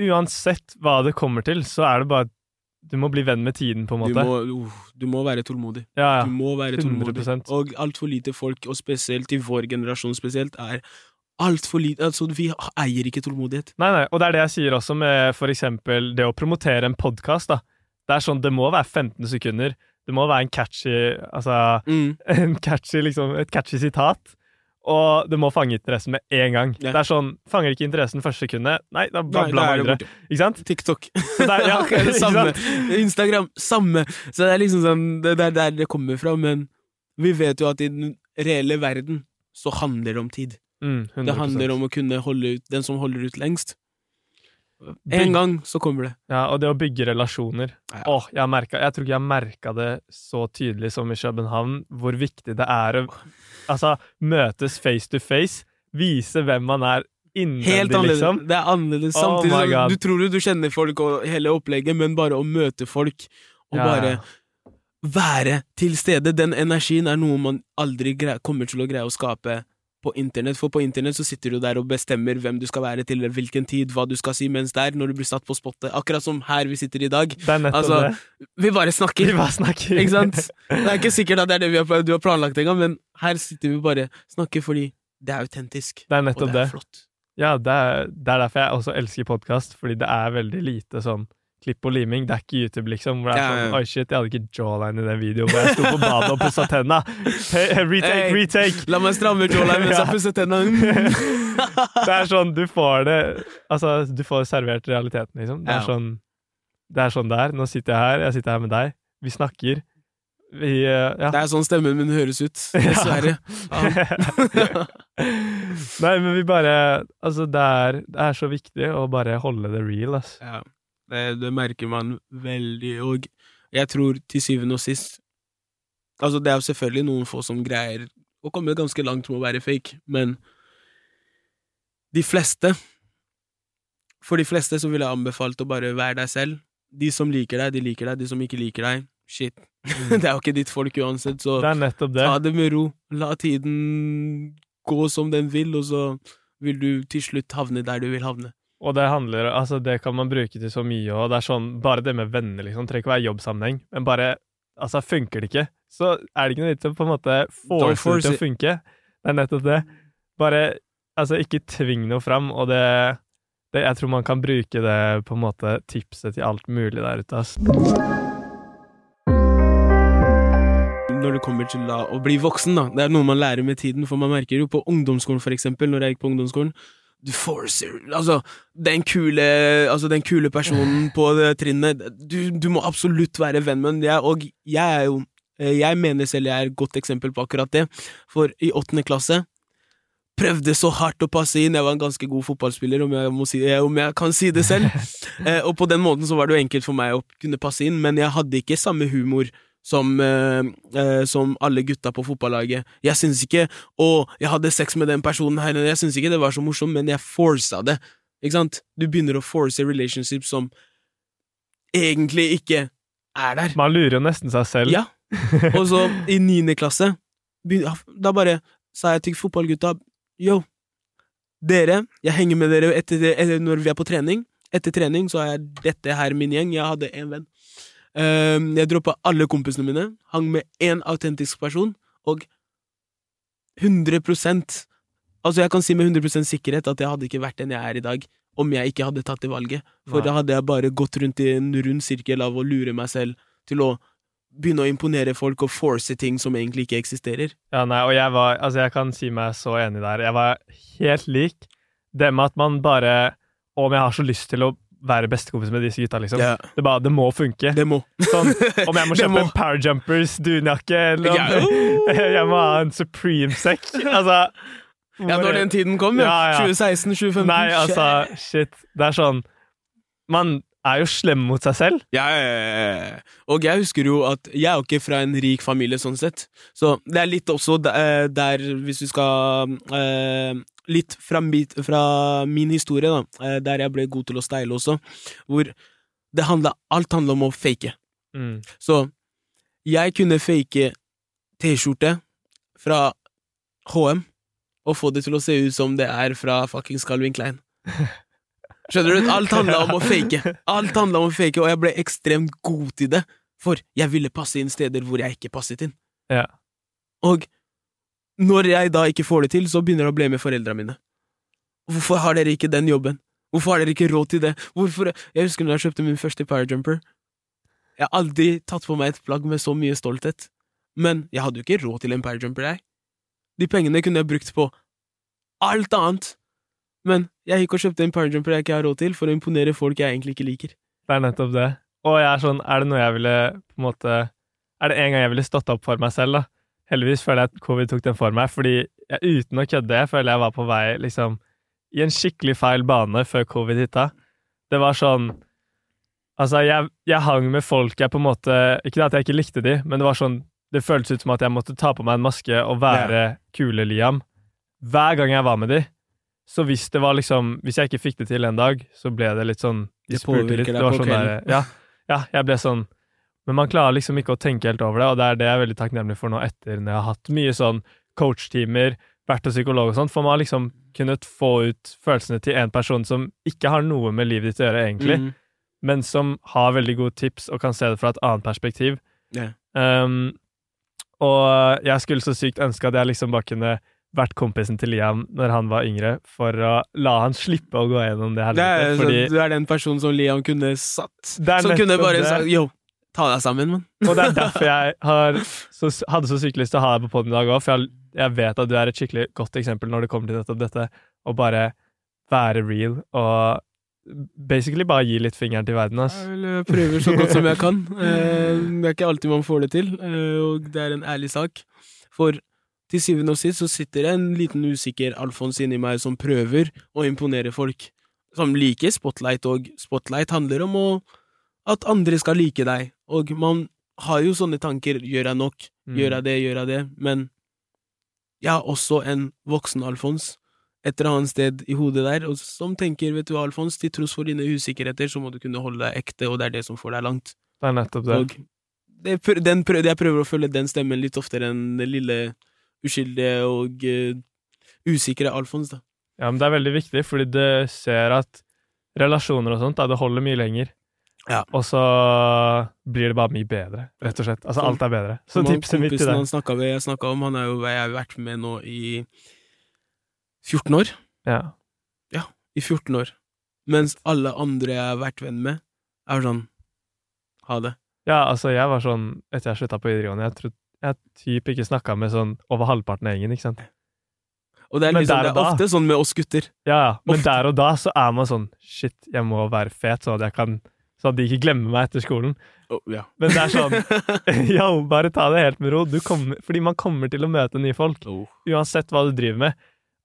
[SPEAKER 3] Uansett hva det kommer til, så er det bare Du må bli venn med tiden, på en
[SPEAKER 4] Du må, uh, du må være tålmodig.
[SPEAKER 3] ja,
[SPEAKER 4] Du må være tålmodig.
[SPEAKER 3] 100%.
[SPEAKER 4] Og altfor lite folk, og spesielt i vår generasjon spesielt, er altfor lite Altså, vi eier ikke tålmodighet.
[SPEAKER 3] Nei, nei, og det er det jeg sier også med for eksempel det å promotere en podkast, da. Det er sånn, det må være 15 sekunder. Det må være en catchy Altså,
[SPEAKER 4] Mm.
[SPEAKER 3] en catchy, liksom, et catchy sitat. Og det må fange interessen med en gang.
[SPEAKER 4] Yeah.
[SPEAKER 3] Det er sånn, Fanger ikke interessen første sekundet, nei, da
[SPEAKER 4] Nei,
[SPEAKER 3] man
[SPEAKER 4] er det
[SPEAKER 3] videre. Ikke sant?
[SPEAKER 4] TikTok.
[SPEAKER 3] Der, er, ja, ikke
[SPEAKER 4] samme.
[SPEAKER 3] sant?
[SPEAKER 4] Instagram, samme. Så det er liksom sånn Det er der det kommer fra, men vi vet jo at i den reelle verden så handler det om tid.
[SPEAKER 3] Mm,
[SPEAKER 4] Det handler om å kunne holde ut den som holder ut lengst. En gang så kommer det.
[SPEAKER 3] Ja, og det å bygge relasjoner.
[SPEAKER 4] Ja.
[SPEAKER 3] Åh, jeg, merket, jeg tror ikke jeg merka det så tydelig som i København, hvor viktig det er å altså, møtes face to face, vise hvem man er
[SPEAKER 4] Helt
[SPEAKER 3] innvendig,
[SPEAKER 4] annerledes.
[SPEAKER 3] liksom.
[SPEAKER 4] Det er annerledes.
[SPEAKER 3] Oh
[SPEAKER 4] Samtidig
[SPEAKER 3] oh
[SPEAKER 4] som du tror jo du kjenner folk og hele opplegget, men bare å møte folk og
[SPEAKER 3] Ja,
[SPEAKER 4] bare være til stede, den energien er noe man aldri kommer til å greie å skape på internett. For på internett så sitter du der og bestemmer hvem du skal være til hvilken tid, hva du skal si, mens der, når du blir satt på spottet, akkurat som her vi sitter i dag,
[SPEAKER 3] Det er nettopp
[SPEAKER 4] Altså,
[SPEAKER 3] det.
[SPEAKER 4] vi bare snakker.
[SPEAKER 3] Vi bare snakker.
[SPEAKER 4] Ikke sant? Det er ikke sikkert at det er det vi har, du har planlagt engang, men her sitter vi bare snakker fordi det er autentisk.
[SPEAKER 3] Det er
[SPEAKER 4] Og
[SPEAKER 3] nettopp
[SPEAKER 4] det
[SPEAKER 3] det.
[SPEAKER 4] er flott.
[SPEAKER 3] Ja, det er, det er derfor jeg også elsker podkast, fordi det er veldig lite sånn klipp og liming. Det er ikke YouTube, liksom, hvor det er sånn Oi, shit, jeg hadde ikke jawline i den videoen hvor jeg sto på badet og pussa tenna. Hey, retake,
[SPEAKER 4] Hey.
[SPEAKER 3] retake!
[SPEAKER 4] La meg stramme jawline mens jeg pusser tenna.
[SPEAKER 3] Det er sånn, du får det Altså, du får servert realiteten, liksom. Det er sånn det er sånn det er. Nå sitter jeg her, jeg sitter her med deg. Vi snakker. Vi eh, Ja.
[SPEAKER 4] Det er sånn stemmen min høres ut, dessverre.
[SPEAKER 3] Nei, men vi bare Altså, det er, det er så viktig å bare holde det real, altså.
[SPEAKER 4] Ja, det, det merker man veldig, og jeg tror til syvende og sist Altså, det er jo selvfølgelig noen få som greier å komme ganske langt med å være fake, men de fleste For de fleste så ville jeg anbefalt å bare være deg selv. De som liker deg, de liker deg. De som ikke liker deg, shit. det er jo ikke ditt folk uansett, så
[SPEAKER 3] Det det.
[SPEAKER 4] ta det med ro. La tiden gå som den vil, og så vil du til slutt havne der du vil havne.
[SPEAKER 3] Og det handler Altså, det kan man bruke til så mye, og det er sånn Bare det med venner, liksom. Trenger ikke være jobbsammenheng, men bare Altså, funker det ikke, så er det ikke noe vits i å på en måte
[SPEAKER 4] få
[SPEAKER 3] det til å funke. Det er nettopp det. Bare Altså, ikke tving noe fram, og det, det Jeg tror man kan bruke det på en måte tipset til alt mulig der ute, ass.
[SPEAKER 4] Når det kommer til da, å bli voksen, da. Det er noe man lærer med tiden, for man merker jo på ungdomsskolen, for eksempel, når jeg gikk på ungdomsskolen du forcer Altså, den kule Altså, den kule personen på trinnet du, du må absolutt være venn med ham. og jeg er jo eh, Jeg mener selv jeg er et godt eksempel på akkurat det, for i åttende klasse prøvde så hardt å passe inn. Jeg var en ganske god fotballspiller, om jeg, si, eh, om jeg kan si det selv. Eh, og på den måten så var det jo enkelt for meg å kunne passe inn, men jeg hadde ikke samme humor som, eh, eh, som alle gutta på fotballaget. Jeg syns ikke 'Å, jeg hadde sex med den personen her', jeg syns ikke det var så morsomt, men jeg forsa det. Ikke sant? Du begynner å force relationships som egentlig ikke er der.
[SPEAKER 3] Man lurer jo nesten seg selv.
[SPEAKER 4] Ja. Og så, i niende klasse, da bare sa jeg til fotballgutta Yo, dere, jeg henger med dere etter, når vi er på trening. Etter trening så er dette her min gjeng. Jeg hadde én venn. Ehm, jeg droppa alle kompisene mine, hang med én autentisk person, og 100% Altså, jeg kan si med 100% sikkerhet at jeg hadde ikke vært den jeg er i dag, om jeg ikke hadde tatt det valget. For
[SPEAKER 3] Nei.
[SPEAKER 4] da hadde jeg bare gått rundt i en rund sirkel av å lure meg selv til å begynne å imponere folk og force ting som egentlig ikke eksisterer.
[SPEAKER 3] Ja, nei, og jeg var Altså, jeg kan si meg så enig der. Jeg var helt lik. Det med at man bare Om jeg har så lyst til å være bestekompis med disse gutta, liksom.
[SPEAKER 4] Yeah.
[SPEAKER 3] Det bare Det må funke.
[SPEAKER 4] det må.
[SPEAKER 3] Sånn, om jeg må kjøpe
[SPEAKER 4] må.
[SPEAKER 3] en Powerjumpers dunjakke, eller om yeah. jeg må ha en Supreme-sekk Altså
[SPEAKER 4] Ja, når den tiden kom, ja.
[SPEAKER 3] Ja, ja.
[SPEAKER 4] 2016, 2015.
[SPEAKER 3] Nei, altså, shit. Det er sånn Man er jo slem mot seg selv.
[SPEAKER 4] Ja, ja, ja. Og jeg husker jo at jeg er jo ikke fra en rik familie, sånn sett. Så det er litt også der, eh, der hvis vi skal eh, Litt fra, fra min historie, da, eh, der jeg ble god til å steile også, hvor det handla Alt handla om å fake.
[SPEAKER 3] Mm.
[SPEAKER 4] Så jeg kunne fake T-skjorte fra HM og få det til å se ut som det er fra fuckings Calvin Klein. Skjønner du? Alt handla om å fake. Alt handla om å fake, og jeg ble ekstremt god til det, for jeg ville passe inn steder hvor jeg ikke passet inn.
[SPEAKER 3] Ja.
[SPEAKER 4] Og når jeg da ikke får det til, så begynner det å bli med foreldra mine. Hvorfor har dere ikke den jobben? Hvorfor har dere ikke råd til det? Hvorfor Jeg husker når jeg kjøpte min første Powerjumper. Jeg har aldri tatt på meg et plagg med så mye stolthet. Men jeg hadde jo ikke råd til en Powerjumper, jeg. De pengene kunne jeg brukt på alt annet. Men jeg gikk og kjøpte en Powerjumper jeg ikke har råd til, for å imponere folk jeg egentlig ikke liker.
[SPEAKER 3] Det er nettopp det. Og jeg er sånn, er det noe jeg ville på en måte Er det en gang jeg ville stått opp for meg selv, da? Heldigvis føler jeg at covid tok den for meg, fordi jeg, uten å kødde, jeg føler jeg var på vei liksom i en skikkelig feil bane før covid hitta. Det var sånn Altså, jeg, jeg hang med folk jeg på en måte Ikke at jeg ikke likte de, men det var sånn Det føltes ut som at jeg måtte ta på meg en maske og være kule Liam. Hver gang jeg var med de. Så hvis det var liksom Hvis jeg ikke fikk det til en dag, så ble det litt sånn de
[SPEAKER 4] Det
[SPEAKER 3] spurte litt. Det var sånn der, ja, ja, jeg ble sånn Men man klarer liksom ikke å tenke helt over det, og det er det jeg er veldig takknemlig for nå etter når jeg har hatt mye sånn coachtimer, vært hos psykolog og sånt, for man har liksom kunnet få ut følelsene til en person som ikke har noe med livet ditt å gjøre, egentlig,
[SPEAKER 4] Mm.
[SPEAKER 3] men som har veldig gode tips og kan se det fra et annet perspektiv.
[SPEAKER 4] Yeah.
[SPEAKER 3] Um, og jeg skulle så sykt ønske at jeg liksom bare kunne vært kompisen til Liam når han var yngre, for å la han slippe å gå gjennom det
[SPEAKER 4] Det er,
[SPEAKER 3] Fordi,
[SPEAKER 4] du er den personen som Liam kunne satt. Som kunne bare
[SPEAKER 3] det.
[SPEAKER 4] sagt yo, ta deg sammen, mann.
[SPEAKER 3] og det er derfor jeg har, så, hadde så sykt lyst til å ha deg på poden i dag òg, for jeg, jeg vet at du er et skikkelig godt eksempel når det kommer til nettopp dette, å bare være real og basically bare gi litt fingeren til verden, ass.
[SPEAKER 4] Jeg eh, prøver så godt som jeg kan. Eh, Det er ikke alltid man får det til, eh, og det er en ærlig sak. For til syvende og sist så sitter det en liten usikker Alfons inni meg som prøver å imponere folk. Som liker spotlight, og spotlight handler om å, at andre skal like deg. Og man har jo sånne tanker. Gjør jeg nok?
[SPEAKER 3] Mm.
[SPEAKER 4] Gjør jeg det? Gjør jeg det? Men jeg har også en voksen Alfons et eller annet sted i hodet der, og som tenker, vet du, Alfons, til tross for dine usikkerheter, så må du kunne holde deg ekte, og det er det som får deg langt.
[SPEAKER 3] Det er nettopp det.
[SPEAKER 4] Og det, den prøver, jeg prøver å følge den stemmen litt oftere enn den lille uskyldige og eh, usikre Alfons, da.
[SPEAKER 3] Ja, men det er veldig viktig, fordi du ser at relasjoner og sånt, da, det holder mye lenger.
[SPEAKER 4] Ja.
[SPEAKER 3] Og så blir det bare mye bedre, rett og slett. Altså, alt er bedre. Så tipset mitt til
[SPEAKER 4] kompisen
[SPEAKER 3] deg
[SPEAKER 4] med, jeg snakka om, han er jo, jeg har jo vært med nå i 14 år.
[SPEAKER 3] ja.
[SPEAKER 4] I 14 år. Mens alle andre jeg har vært venn med, er sånn Ha det.
[SPEAKER 3] ja, altså, jeg var sånn Etter jeg slutta på videregående, jeg tror jeg typ ikke snakka med sånn over halvparten av gjengen, ikke sant.
[SPEAKER 4] Og det er, liksom, det er
[SPEAKER 3] da-
[SPEAKER 4] ofte sånn med oss gutter.
[SPEAKER 3] Ja, ja. Men
[SPEAKER 4] Ofte.
[SPEAKER 3] der og da så er man sånn Shit, jeg må være fet, sånn at jeg kan Sånn at de ikke glemmer meg etter skolen.
[SPEAKER 4] Oh, ja.
[SPEAKER 3] Men det er sånn Yo, bare ta det helt med ro. Du kommer, fordi man kommer til å møte nye folk.
[SPEAKER 4] oh.
[SPEAKER 3] Uansett hva du driver med.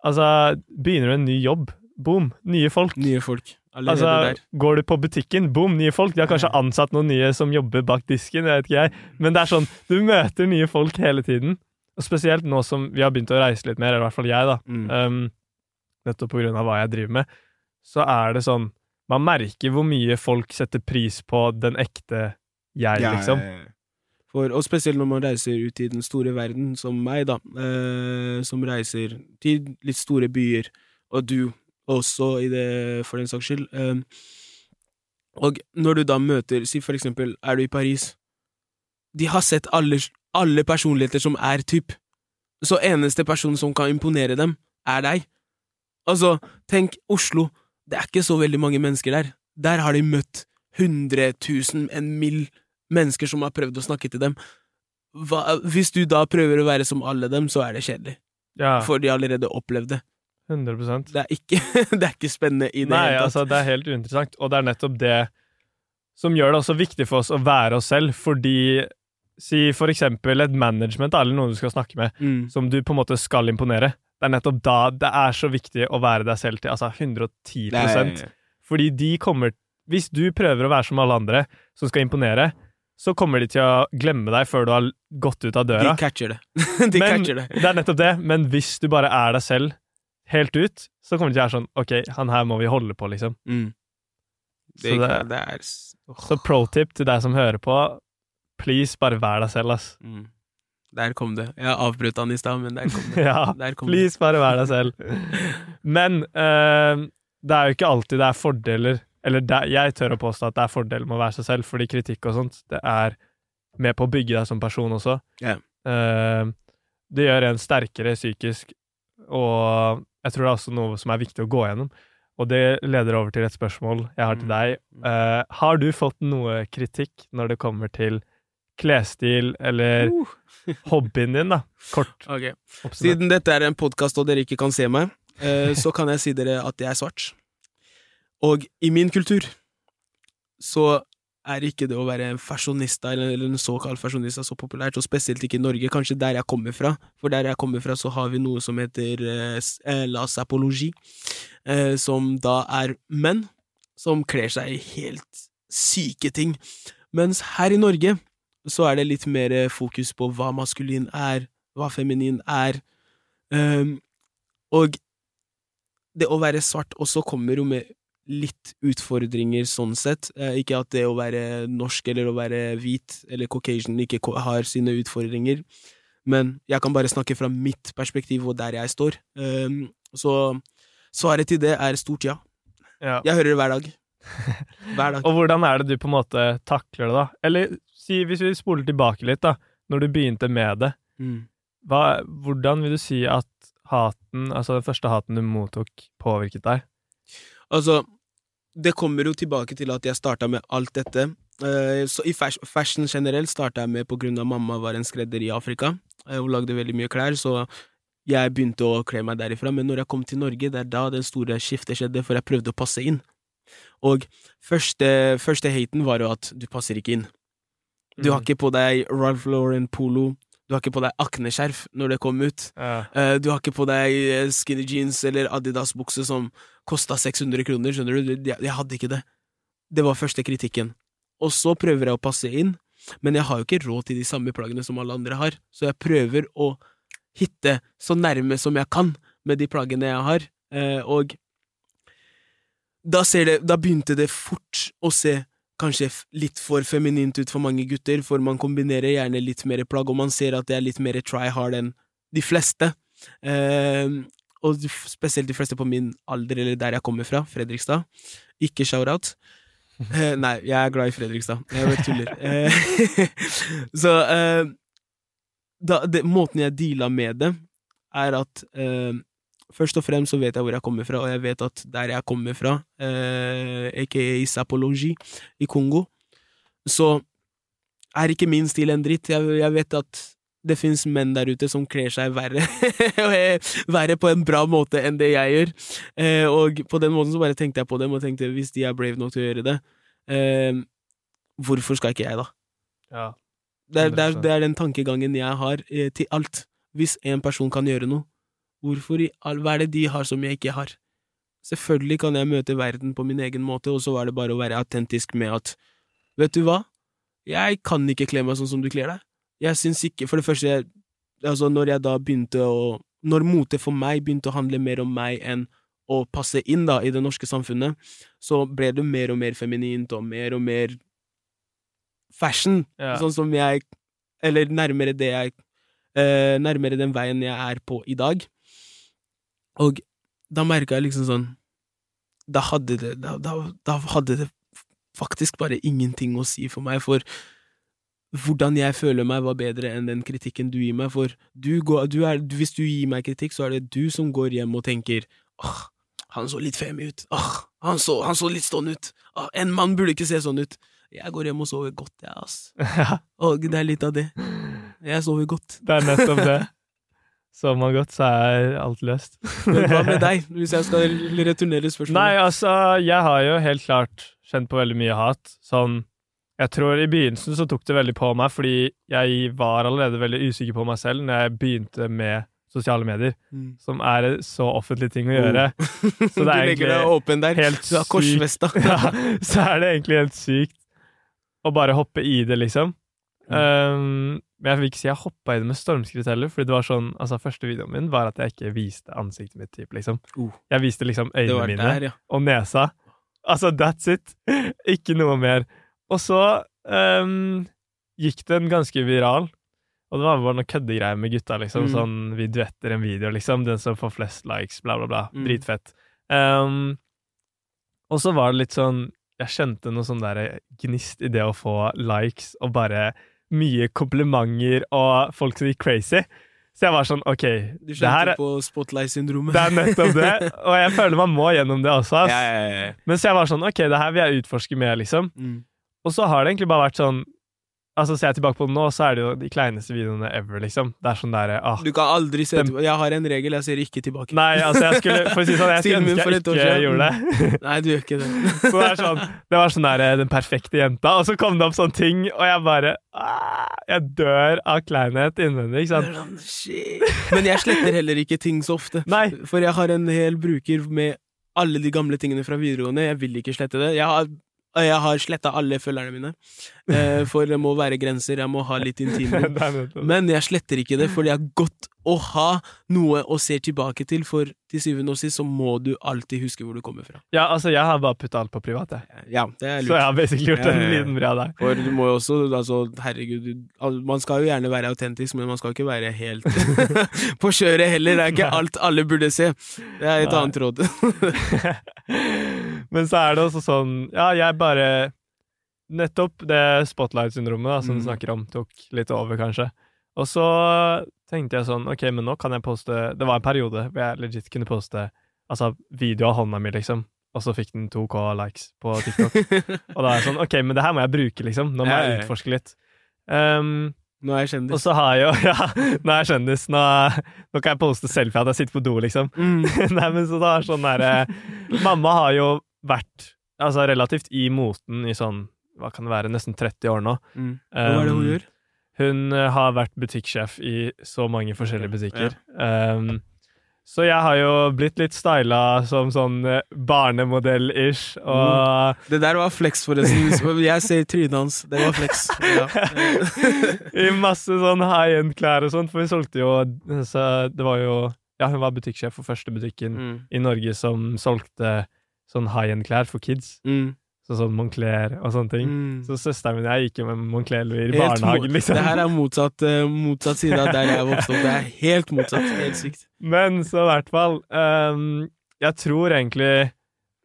[SPEAKER 3] Altså, begynner du en ny jobb, boom, nye folk.
[SPEAKER 4] Nye folk. Allerede
[SPEAKER 3] Altså,
[SPEAKER 4] der.
[SPEAKER 3] går du på butikken, boom, nye folk. De har kanskje ansatt noen nye som jobber bak disken, jeg vet ikke jeg. Men det er sånn, du møter nye folk hele tiden. Og spesielt nå som vi har begynt å reise litt mer, eller i hvert fall jeg, da.
[SPEAKER 4] Mm.
[SPEAKER 3] Um, nettopp på grunn av hva jeg driver med, så er det sånn Man merker hvor mye folk setter pris på den ekte jeg,
[SPEAKER 4] Ja,
[SPEAKER 3] liksom.
[SPEAKER 4] For, og spesielt når man reiser ut i den store verden, som meg, da, eh, som reiser til litt store byer, og du også, i det, for den saks skyld. Um, og når du da møter Si for eksempel, er du i Paris De har sett alle, alle personligheter som er typ. Så eneste person som kan imponere dem, er deg. Altså, tenk Oslo. Det er ikke så veldig mange mennesker der. Der har de møtt 100 000, en mill mennesker som har prøvd å snakke til dem. Hva, hvis du da prøver å være som alle dem, så er det kjedelig.
[SPEAKER 3] Ja,
[SPEAKER 4] For de har allerede opplevd det.
[SPEAKER 3] 100
[SPEAKER 4] Det er ikke, det er ikke spennende i det
[SPEAKER 3] Nei,
[SPEAKER 4] hele tatt.
[SPEAKER 3] altså, det er helt uinteressant. Og det er nettopp det som gjør det også viktig for oss å være oss selv, fordi Si for eksempel et management, eller noen du skal snakke med,
[SPEAKER 4] Mm.
[SPEAKER 3] som du på en måte skal imponere. Det er nettopp da det er så viktig å være deg selv til altså 110
[SPEAKER 4] Nei,
[SPEAKER 3] Fordi de kommer Hvis du prøver å være som alle andre som skal imponere, så kommer de til å glemme deg før du har gått ut av
[SPEAKER 4] de
[SPEAKER 3] døra.
[SPEAKER 4] catcher det. de
[SPEAKER 3] Men
[SPEAKER 4] catcher det.
[SPEAKER 3] det er nettopp det. Men hvis du bare er deg selv helt ut, så kommer det til å være sånn Ok, han her må vi holde på, liksom.
[SPEAKER 4] Mm.
[SPEAKER 3] Så
[SPEAKER 4] Det,
[SPEAKER 3] det-
[SPEAKER 4] det er oh.
[SPEAKER 3] Så pro tip til deg som hører på, please, bare vær deg selv, ass.
[SPEAKER 4] mm. Der kom det. Jeg avbrøt han i stad, men der kom det.
[SPEAKER 3] Ja,
[SPEAKER 4] Der kom
[SPEAKER 3] please, bare vær deg selv. Men uh, det er jo ikke alltid det er fordeler Eller det, jeg tør å påstå at det er fordeler med å være seg selv, fordi kritikk og sånt, det er med på å bygge deg som person også.
[SPEAKER 4] Yeah.
[SPEAKER 3] Uh, det gjør en sterkere psykisk, og jeg tror det er også noe som er viktig å gå gjennom. Og det leder over til et spørsmål jeg har til
[SPEAKER 4] Mm.
[SPEAKER 3] deg. Uh, har du fått noe kritikk når det kommer til klesstil eller
[SPEAKER 4] Uh.
[SPEAKER 3] hobbyen din, da? Kort Okay.
[SPEAKER 4] Siden dette er en podkast og dere ikke kan se meg, uh, så kan jeg si dere at jeg er svart. Og i min kultur så er ikke det å være fashionista, eller en såkalt fashionista, så populært, og spesielt ikke i Norge, kanskje der jeg kommer fra. For der jeg kommer fra, så har vi noe som heter eh, eh, la sapologi, eh, som da er menn som kler seg i helt syke ting. Mens her i Norge så er det litt mer eh, fokus på hva maskulin er, hva feminin er. Ehm, og det å være svart også kommer jo med litt utfordringer sånn sett. Eh, ikke at det å være norsk eller å være hvit eller caucasian ikke har sine utfordringer, men jeg kan bare snakke fra mitt perspektiv og der jeg står. Ehm, så svaret til det er stort ja.
[SPEAKER 3] Ja.
[SPEAKER 4] Jeg hører det hver dag. Hver dag.
[SPEAKER 3] Og hvordan er det du på en måte takler det, da? Eller si, hvis vi spoler tilbake litt, da, når du begynte med det,
[SPEAKER 4] Mm.
[SPEAKER 3] hva, hvordan vil du si at haten, altså den første haten du mottok, påvirket deg?
[SPEAKER 4] Altså, det kommer jo tilbake til at jeg starta med alt dette. Eh, så I fas- fashion generelt starta jeg med på grunn av mamma var en skredder i Afrika. Eh, Hun lagde veldig mye klær, så jeg begynte å kle meg derifra. Men når jeg kom til Norge, det er da den store skiftet skjedde, for jeg prøvde å passe inn. Og første, første haten var jo at du passer ikke inn. Du har
[SPEAKER 3] Mm.
[SPEAKER 4] ikke på deg Ralph Lauren polo, du har ikke på deg akneskjerf når det kom ut.
[SPEAKER 3] Ja.
[SPEAKER 4] Eh, Du har ikke på deg skinny jeans eller Adidas-bukse som kosta 600 kroner, skjønner du? Jeg, hadde ikke det. Det var første kritikken. Og så prøver jeg å passe inn, men jeg har jo ikke råd til de samme plaggene som alle andre har, så jeg prøver å hitte så nærme som jeg kan med de plaggene jeg har, eh, og da, det, da begynte det fort å se kanskje litt for feminint ut for mange gutter, for man kombinerer gjerne litt mer plagg, og man ser at det er litt mer try hard enn de fleste. Eh, og spesielt de fleste på min alder, eller der jeg kommer fra, Fredrikstad. Ikke shout-out. Eh, nei, jeg er glad i Fredrikstad. Jeg bare tuller. Eh, så eh, da, det, måten jeg deala med det, er at eh, Først og fremst så vet jeg hvor jeg kommer fra, og jeg vet at der jeg kommer fra, eh, aka Sapologi i Kongo, så er ikke min stil en dritt. Jeg, jeg vet at det fins menn der ute som kler seg verre, verre på en bra måte enn det jeg gjør. Eh, og på den måten så bare tenkte jeg på dem, og tenkte hvis de er brave nok til å gjøre det, eh, hvorfor skal ikke jeg, da?
[SPEAKER 3] Ja.
[SPEAKER 4] Det er, det, er, det er den tankegangen jeg har eh, til alt. Hvis en person kan gjøre noe, hvorfor i all, hva er det de har som jeg ikke har? Selvfølgelig kan jeg møte verden på min egen måte, og så var det bare å være autentisk med at vet du hva, jeg kan ikke kle meg sånn som du kler deg. Jeg syns ikke For det første, jeg, altså når jeg da begynte å Når mote for meg begynte å handle mer om meg enn å passe inn da i det norske samfunnet, så ble det mer og mer feminint og mer og mer fashion,
[SPEAKER 3] Ja.
[SPEAKER 4] sånn som jeg Eller nærmere det jeg eh, Nærmere den veien jeg er på i dag. Og da merka jeg liksom sånn Da hadde det da, da, da hadde det faktisk bare ingenting å si for meg, for hvordan jeg føler meg, var bedre enn den kritikken du gir meg. For du går, du er, hvis du gir meg kritikk, så er det du som går hjem og tenker åh, han så litt femi ut. Åh, han så, han så litt stående ut. Åh, en mann burde ikke se sånn ut. Jeg går hjem og sover godt, jeg, ass. Og det er litt av det. Jeg sover godt.
[SPEAKER 3] Det er nettopp det. Sover man godt, så er alt løst.
[SPEAKER 4] Men hva med deg, hvis jeg skal returnere spørsmålet?
[SPEAKER 3] Nei, altså, jeg har jo helt klart kjent på veldig mye hat. Sånn Jeg tror i begynnelsen så tok det veldig på meg, fordi jeg var allerede veldig usikker på meg selv når jeg begynte med sosiale medier,
[SPEAKER 4] Mm.
[SPEAKER 3] som er en så offentlig ting å gjøre.
[SPEAKER 4] Så
[SPEAKER 3] det er
[SPEAKER 4] du legger deg åpen der.
[SPEAKER 3] helt
[SPEAKER 4] du har korsfesta.
[SPEAKER 3] Ja, så er det egentlig helt sykt å bare hoppe i det, liksom. Um, men jeg vil ikke si jeg hoppa i det med stormskritt heller, fordi det var sånn Altså, første videoen min var at jeg ikke viste ansiktet mitt, typ, liksom.
[SPEAKER 4] Uh.
[SPEAKER 3] Jeg viste liksom øynene
[SPEAKER 4] var
[SPEAKER 3] mine
[SPEAKER 4] der, ja.
[SPEAKER 3] og nesa. Altså, that's it. Ikke noe mer. Og så um, gikk den ganske viral. Og det var bare noen køddegreier med gutta, liksom.
[SPEAKER 4] Mm.
[SPEAKER 3] Sånn vi duetter en video, liksom. Den som får flest likes, bla, bla, bla.
[SPEAKER 4] Mm.
[SPEAKER 3] Dritfett. Um, og så var det litt sånn Jeg kjente noe sånn der gnist i det å få likes og bare mye komplimenter og folk som gikk crazy. Så jeg var sånn, OK,
[SPEAKER 4] Du
[SPEAKER 3] det her er,
[SPEAKER 4] på spotlight-syndromet.
[SPEAKER 3] det er nettopp det. Og jeg føler man må gjennom det også. Ass.
[SPEAKER 4] Ja, ja, ja.
[SPEAKER 3] Men så jeg var sånn, ok, det her vil jeg utforske mer, liksom.
[SPEAKER 4] Mm.
[SPEAKER 3] Og så har det egentlig bare vært sånn Altså, ser jeg tilbake på det nå, så er det jo de kleineste videoene ever, liksom. Det er sånn der, ah.
[SPEAKER 4] Du kan aldri se
[SPEAKER 3] Dem-
[SPEAKER 4] tilbake. Jeg har en regel, jeg ser ikke tilbake.
[SPEAKER 3] Nei, altså, jeg skulle For å si sånn, jeg skulle ønske jeg ikke gjorde det.
[SPEAKER 4] Nei, du gjør ikke det.
[SPEAKER 3] Så det er sånn Det var sånn der Den perfekte jenta, og så kom det opp sånne ting, og jeg bare ah, Jeg dør av kleinhet innvendig, ikke sant?
[SPEAKER 4] Shit. Men jeg sletter heller ikke ting så ofte.
[SPEAKER 3] Nei.
[SPEAKER 4] For jeg har en hel bruker med alle de gamle tingene fra videregående. Jeg vil ikke slette det. Jeg har, jeg har sletta alle følgerne mine. Eh, for det må være grenser. Jeg må ha litt intimrom. Men jeg sletter ikke det, for jeg har godt å ha noe å se tilbake til, for til syvende og sist så må du alltid huske hvor du kommer fra.
[SPEAKER 3] Ja, altså, jeg har bare putta alt på privat, jeg.
[SPEAKER 4] Ja, det er lurt.
[SPEAKER 3] Så jeg har basically gjort en liten bra der.
[SPEAKER 4] For du må jo også, altså, herregud Man skal jo gjerne være autentisk, men man skal ikke være helt på kjøret heller. Det er ikke alt alle burde se. Det er et
[SPEAKER 3] Nei.
[SPEAKER 4] annet råd.
[SPEAKER 3] Men så er det også sånn Ja, jeg bare Nettopp det spotlight-syndromet som som du
[SPEAKER 4] Mm.
[SPEAKER 3] snakker om, tok litt over, kanskje. Og så tenkte jeg sånn Ok, men nå kan jeg poste Det var en periode hvor jeg legit kunne poste Altså video av hånda mi, liksom. Og så fikk den 2K likes på TikTok. Og da er jeg sånn Ok, men det her må jeg bruke, liksom. Nå må jeg
[SPEAKER 4] ja, ja.
[SPEAKER 3] utforske litt. Um,
[SPEAKER 4] Nå er jeg
[SPEAKER 3] og
[SPEAKER 4] kjendis.
[SPEAKER 3] så har jeg jo Ja, nå er jeg kjendis. Nå, nå kan jeg poste selfie at jeg sitter på do, liksom.
[SPEAKER 4] Mm.
[SPEAKER 3] Nei, men så da er sånn derre Mamma har jo vært altså, relativt i moten i sånn hva kan det være, nesten 30 år nå.
[SPEAKER 4] Mm. Hva er det hun
[SPEAKER 3] Um,
[SPEAKER 4] gjør?
[SPEAKER 3] Hun eh, har vært butikksjef i så mange forskjellige butikker. Um, så jeg har jo blitt litt styla som sånn eh, barnemodell-ish, og
[SPEAKER 4] Det der var flex, forresten. Jeg ser trynet hans. Det var flex. Ja.
[SPEAKER 3] i masse sånn high end-klær og sånt, for hun solgte jo så Det var jo Ja, hun var butikksjef for første butikken
[SPEAKER 4] Mm.
[SPEAKER 3] i Norge som solgte sånn high end-klær for kids.
[SPEAKER 4] Mm.
[SPEAKER 3] Så sånn Moncler og sånne ting.
[SPEAKER 4] Mm.
[SPEAKER 3] Så søsteren min og jeg gikk jo med Moncler-luer i
[SPEAKER 4] Helt
[SPEAKER 3] barnehagen, liksom.
[SPEAKER 4] Det her er motsatt, uh, motsatt side av der jeg vokste opp. Det er helt motsatt. Helt sykt.
[SPEAKER 3] Men så i hvert fall um, Jeg tror egentlig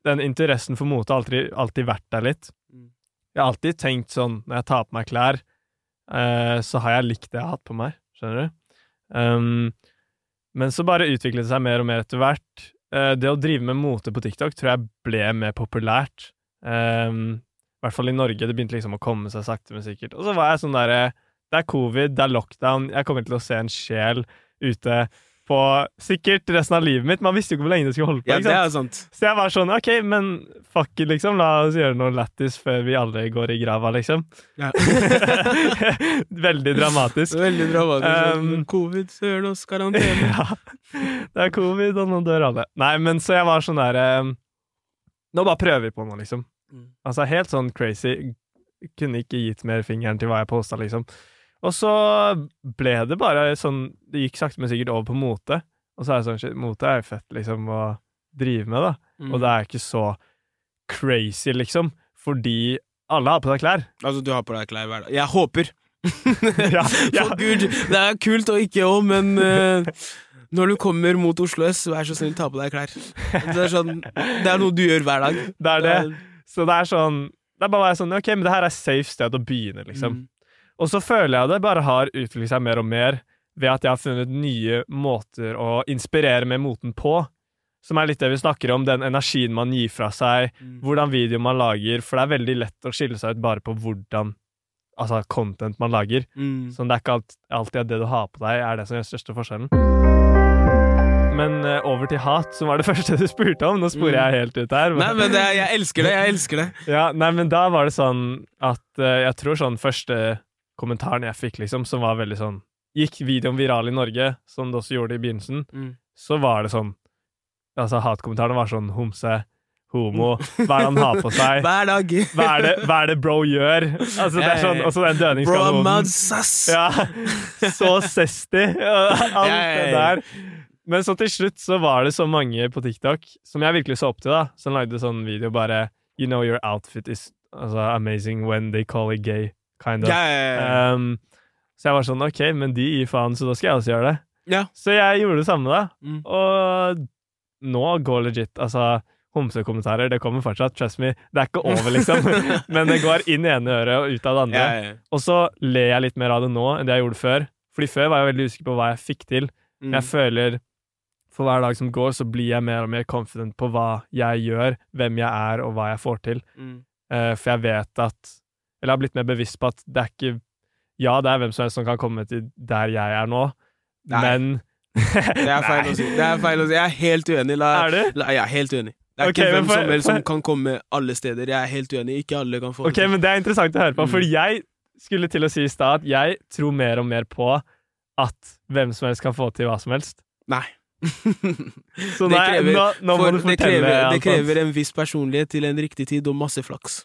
[SPEAKER 3] den interessen for mote har alltid, alltid vært der litt.
[SPEAKER 4] Mm.
[SPEAKER 3] Jeg har alltid tenkt sånn når jeg tar på meg klær, uh, så har jeg likt det jeg har hatt på meg. Skjønner du? Um, men så bare utviklet det seg mer og mer etter hvert. Uh, det å drive med mote på TikTok tror jeg ble mer populært. Ehm, I hvert fall i Norge. Det begynte liksom å komme seg sakte, men sikkert. Og så var jeg sånn derre Det er covid, det er lockdown, jeg kommer til å se en sjel ute på sikkert resten av livet mitt. Man visste jo ikke hvor lenge det skulle holde på.
[SPEAKER 4] Ja,
[SPEAKER 3] ikke sant?
[SPEAKER 4] er sant.
[SPEAKER 3] Så jeg var sånn, ok, men fuck it, liksom. La oss gjøre noe lættis før vi alle går i grava, liksom.
[SPEAKER 4] Ja.
[SPEAKER 3] Veldig dramatisk.
[SPEAKER 4] Veldig dramatisk.
[SPEAKER 3] Um,
[SPEAKER 4] Covid, søren oss, karantene.
[SPEAKER 3] ja. Det er covid, og nå dør alle. Nei, men så jeg var sånn der eh, Nå bare prøver vi på noe, liksom.
[SPEAKER 4] Mm.
[SPEAKER 3] Altså helt sånn crazy. Kunne ikke gitt mer fingeren til hva jeg posta, liksom. Og så ble det bare sånn Det gikk sakte, men sikkert over på mote. Og så er det sånn mote er jo fett, liksom, å drive med, da.
[SPEAKER 4] Mm.
[SPEAKER 3] Og det er ikke så crazy, liksom, fordi alle har på seg klær.
[SPEAKER 4] Altså, du har på deg klær hver dag. Jeg håper!
[SPEAKER 3] ja, ja.
[SPEAKER 4] For gud, det er kult og ikke òg, men eh, når du kommer mot Oslo S, vær så snill, ta på deg klær. Det er, sånn, det er noe du gjør hver dag.
[SPEAKER 3] Det er det. Så det er sånn Det er bare sånn Ok, men det her er safe sted å begynne, liksom.
[SPEAKER 4] Mm.
[SPEAKER 3] Og så føler jeg det bare har utviklet seg mer og mer ved at jeg har funnet nye måter å inspirere med moten på. Som er litt det vi snakker om, den energien man gir fra seg,
[SPEAKER 4] Mm.
[SPEAKER 3] hvordan video man lager, for det er veldig lett å skille seg ut bare på hvordan Altså content man lager.
[SPEAKER 4] Mm.
[SPEAKER 3] Så det er ikke alltid at det du har på deg, er det som gjør største forskjellen. Men eh, over til hat, som var det første du spurte om. Nå sporer
[SPEAKER 4] Mm.
[SPEAKER 3] jeg helt ut her.
[SPEAKER 4] Nei, men det jeg elsker det. Jeg elsker det.
[SPEAKER 3] Ja, nei, men da var det sånn at eh, Jeg tror sånn første kommentaren jeg fikk, liksom, som var veldig sånn Gikk videoen viral i Norge, som det også gjorde i begynnelsen,
[SPEAKER 4] Mm.
[SPEAKER 3] så var det sånn Altså, hatkommentarene var sånn homse, homo, hva er det han har på seg?
[SPEAKER 4] Hver dag.
[SPEAKER 3] Hva er det, hva er det bro gjør? Altså, det er sånn, Og så den
[SPEAKER 4] Bro, I'm
[SPEAKER 3] dødningskanonen.
[SPEAKER 4] mad sass.
[SPEAKER 3] Ja, så sesty, Alt det der. Men så til slutt så var det så mange på TikTok som jeg virkelig så opp til, da, som lagde sånn video bare You know your outfit is altså, amazing when they call it gay, kind of.
[SPEAKER 4] Yeah.
[SPEAKER 3] Um, så jeg var sånn OK, men de gir faen, så da skal jeg også gjøre det.
[SPEAKER 4] Yeah.
[SPEAKER 3] Så jeg gjorde det samme, da.
[SPEAKER 4] Mm.
[SPEAKER 3] Og nå går legit Altså, homsekommentarer, det kommer fortsatt, trust me. Det er ikke over, liksom. men det går inn i ene øret og ut av det andre.
[SPEAKER 4] Yeah.
[SPEAKER 3] Og så ler jeg litt mer av det nå enn det jeg gjorde før. Fordi før var jeg veldig usikker på hva jeg fikk til.
[SPEAKER 4] Mm.
[SPEAKER 3] Jeg føler for hver dag som går, så blir jeg mer og mer confident på hva jeg gjør, hvem jeg er, og hva jeg får til.
[SPEAKER 4] Mm.
[SPEAKER 3] Uh, for jeg vet at Eller jeg har blitt mer bevisst på at det er ikke Ja, det er hvem som helst som kan komme til der jeg er nå,
[SPEAKER 4] Nei.
[SPEAKER 3] men
[SPEAKER 4] Det er feil å si. Det er feil å si. Jeg er helt uenig. La,
[SPEAKER 3] Er du?
[SPEAKER 4] la, jeg er helt uenig. Det er
[SPEAKER 3] okay,
[SPEAKER 4] ikke hvem
[SPEAKER 3] for-
[SPEAKER 4] som helst som kan komme alle steder. Jeg er helt uenig. Ikke alle kan få
[SPEAKER 3] Ok, men det er interessant å høre på,
[SPEAKER 4] Mm.
[SPEAKER 3] for jeg skulle til å si i stad at jeg tror mer og mer på at hvem som helst kan få til hva som helst.
[SPEAKER 4] Nei.
[SPEAKER 3] Så
[SPEAKER 4] Det
[SPEAKER 3] nei,
[SPEAKER 4] krever-
[SPEAKER 3] nå, nå må
[SPEAKER 4] For
[SPEAKER 3] du
[SPEAKER 4] det krever, det krever en viss personlighet til en riktig tid og masse flaks.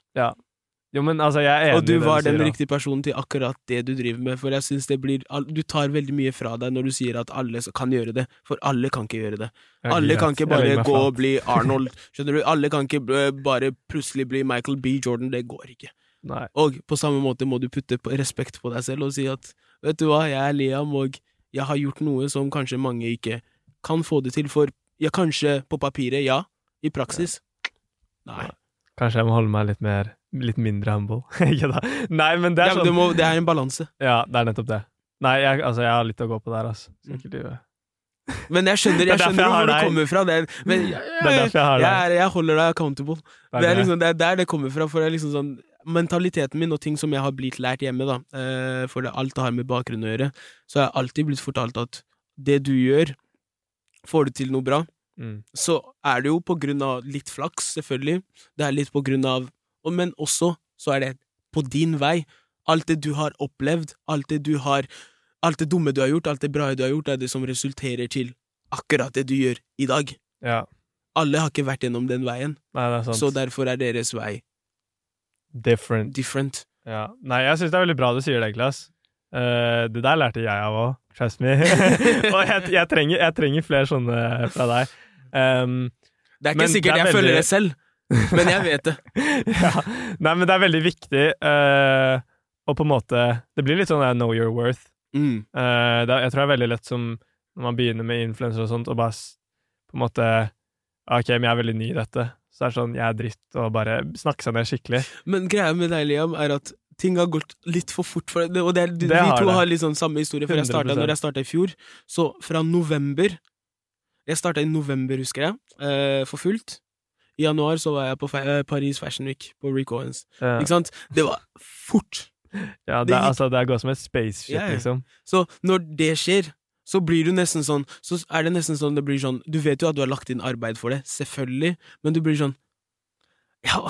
[SPEAKER 3] Jo, men altså, jeg er enig
[SPEAKER 4] Og du var den
[SPEAKER 3] den
[SPEAKER 4] riktige personen til akkurat det du driver med. For jeg synes det blir Du tar veldig mye fra deg når du sier at alle kan gjøre det, for alle kan ikke gjøre det. Alle kan ikke bare gå og bli Arnold. Skjønner du? Alle kan ikke eh, bare plutselig bli Michael B. Jordan. Det går ikke.
[SPEAKER 3] Nei.
[SPEAKER 4] Og på samme måte må du putte respekt på deg selv og si at vet du hva, jeg er Liam, og jeg har gjort noe som kanskje mange ikke kan få det til. For ja, kanskje på papiret, ja. I praksis, nei.
[SPEAKER 3] Kanskje jeg må holde meg litt mer Litt mindre humble. Ikke da. Nei, men det er
[SPEAKER 4] ja,
[SPEAKER 3] sånn
[SPEAKER 4] det, må, det er en balanse.
[SPEAKER 3] Ja, det er nettopp det. Nei, jeg, altså, jeg har litt å gå på der, altså.
[SPEAKER 4] Mm.
[SPEAKER 3] Sikkert livet.
[SPEAKER 4] Men jeg skjønner,
[SPEAKER 3] er
[SPEAKER 4] jeg skjønner
[SPEAKER 3] jeg
[SPEAKER 4] hvor det kommer fra. Det er, men jeg,
[SPEAKER 3] Det er jeg
[SPEAKER 4] jeg, jeg holder deg accountable.
[SPEAKER 3] Det er
[SPEAKER 4] Det
[SPEAKER 3] det.
[SPEAKER 4] liksom det er der det kommer fra. For det er liksom sånn Mentaliteten min og ting som jeg har blitt lært hjemme, da, for for det alt har med bakgrunn å gjøre, så har jeg alltid blitt fortalt at det du gjør, får du til noe bra,
[SPEAKER 3] Mm.
[SPEAKER 4] så er det jo på grunn av litt flaks, selvfølgelig. Det er litt på grunn av Men også så er det på din vei. Alt det du har opplevd, alt det du har Alt det dumme du har gjort, alt det bra du har gjort, er det som resulterer til akkurat det du gjør i dag.
[SPEAKER 3] Ja.
[SPEAKER 4] Alle har ikke vært gjennom den veien,
[SPEAKER 3] Nei, det sant.
[SPEAKER 4] så derfor er deres vei
[SPEAKER 3] Different.
[SPEAKER 4] different.
[SPEAKER 3] Ja. Nei, jeg syns det er veldig bra du sier det, Klas. Uh, det der lærte jeg av òg, trust me. Og jeg, jeg, trenger, jeg trenger flere sånne fra deg. Um,
[SPEAKER 4] Det er ikke sikkert
[SPEAKER 3] er
[SPEAKER 4] jeg
[SPEAKER 3] veldig-
[SPEAKER 4] det selv. Men jeg vet det.
[SPEAKER 3] ja. Nei, men det er veldig viktig uh, å på en måte Det blir litt sånn der know your worth.
[SPEAKER 4] Mm.
[SPEAKER 3] Uh, det, jeg tror det er veldig lett som når man begynner med influenser og sånt, og bare på en måte Ok, men jeg er veldig ny i dette. Så det er sånn, jeg er dritt, og bare snakke seg ned skikkelig.
[SPEAKER 4] Men greia med deg, Liam, er at ting har gått litt for fort for deg. Og det
[SPEAKER 3] Det
[SPEAKER 4] vi
[SPEAKER 3] har
[SPEAKER 4] to
[SPEAKER 3] det.
[SPEAKER 4] har litt sånn samme historie, for jeg startet,
[SPEAKER 3] 100%.
[SPEAKER 4] når jeg starta i fjor, så fra november Jeg starta i november, husker jeg, eh, for fullt. I januar så var jeg på eh, Paris Fashion Week på Rick Owens.
[SPEAKER 3] Ja.
[SPEAKER 4] Ikke sant? Det var fort.
[SPEAKER 3] ja,
[SPEAKER 4] det
[SPEAKER 3] det,
[SPEAKER 4] gikk-
[SPEAKER 3] altså, det går som et spaceship,
[SPEAKER 4] ja.
[SPEAKER 3] liksom.
[SPEAKER 4] Så når det skjer, så blir du nesten sånn Så er det nesten sånn det blir sånn Du vet jo at du har lagt inn arbeid for det, selvfølgelig, men du blir sånn Ja,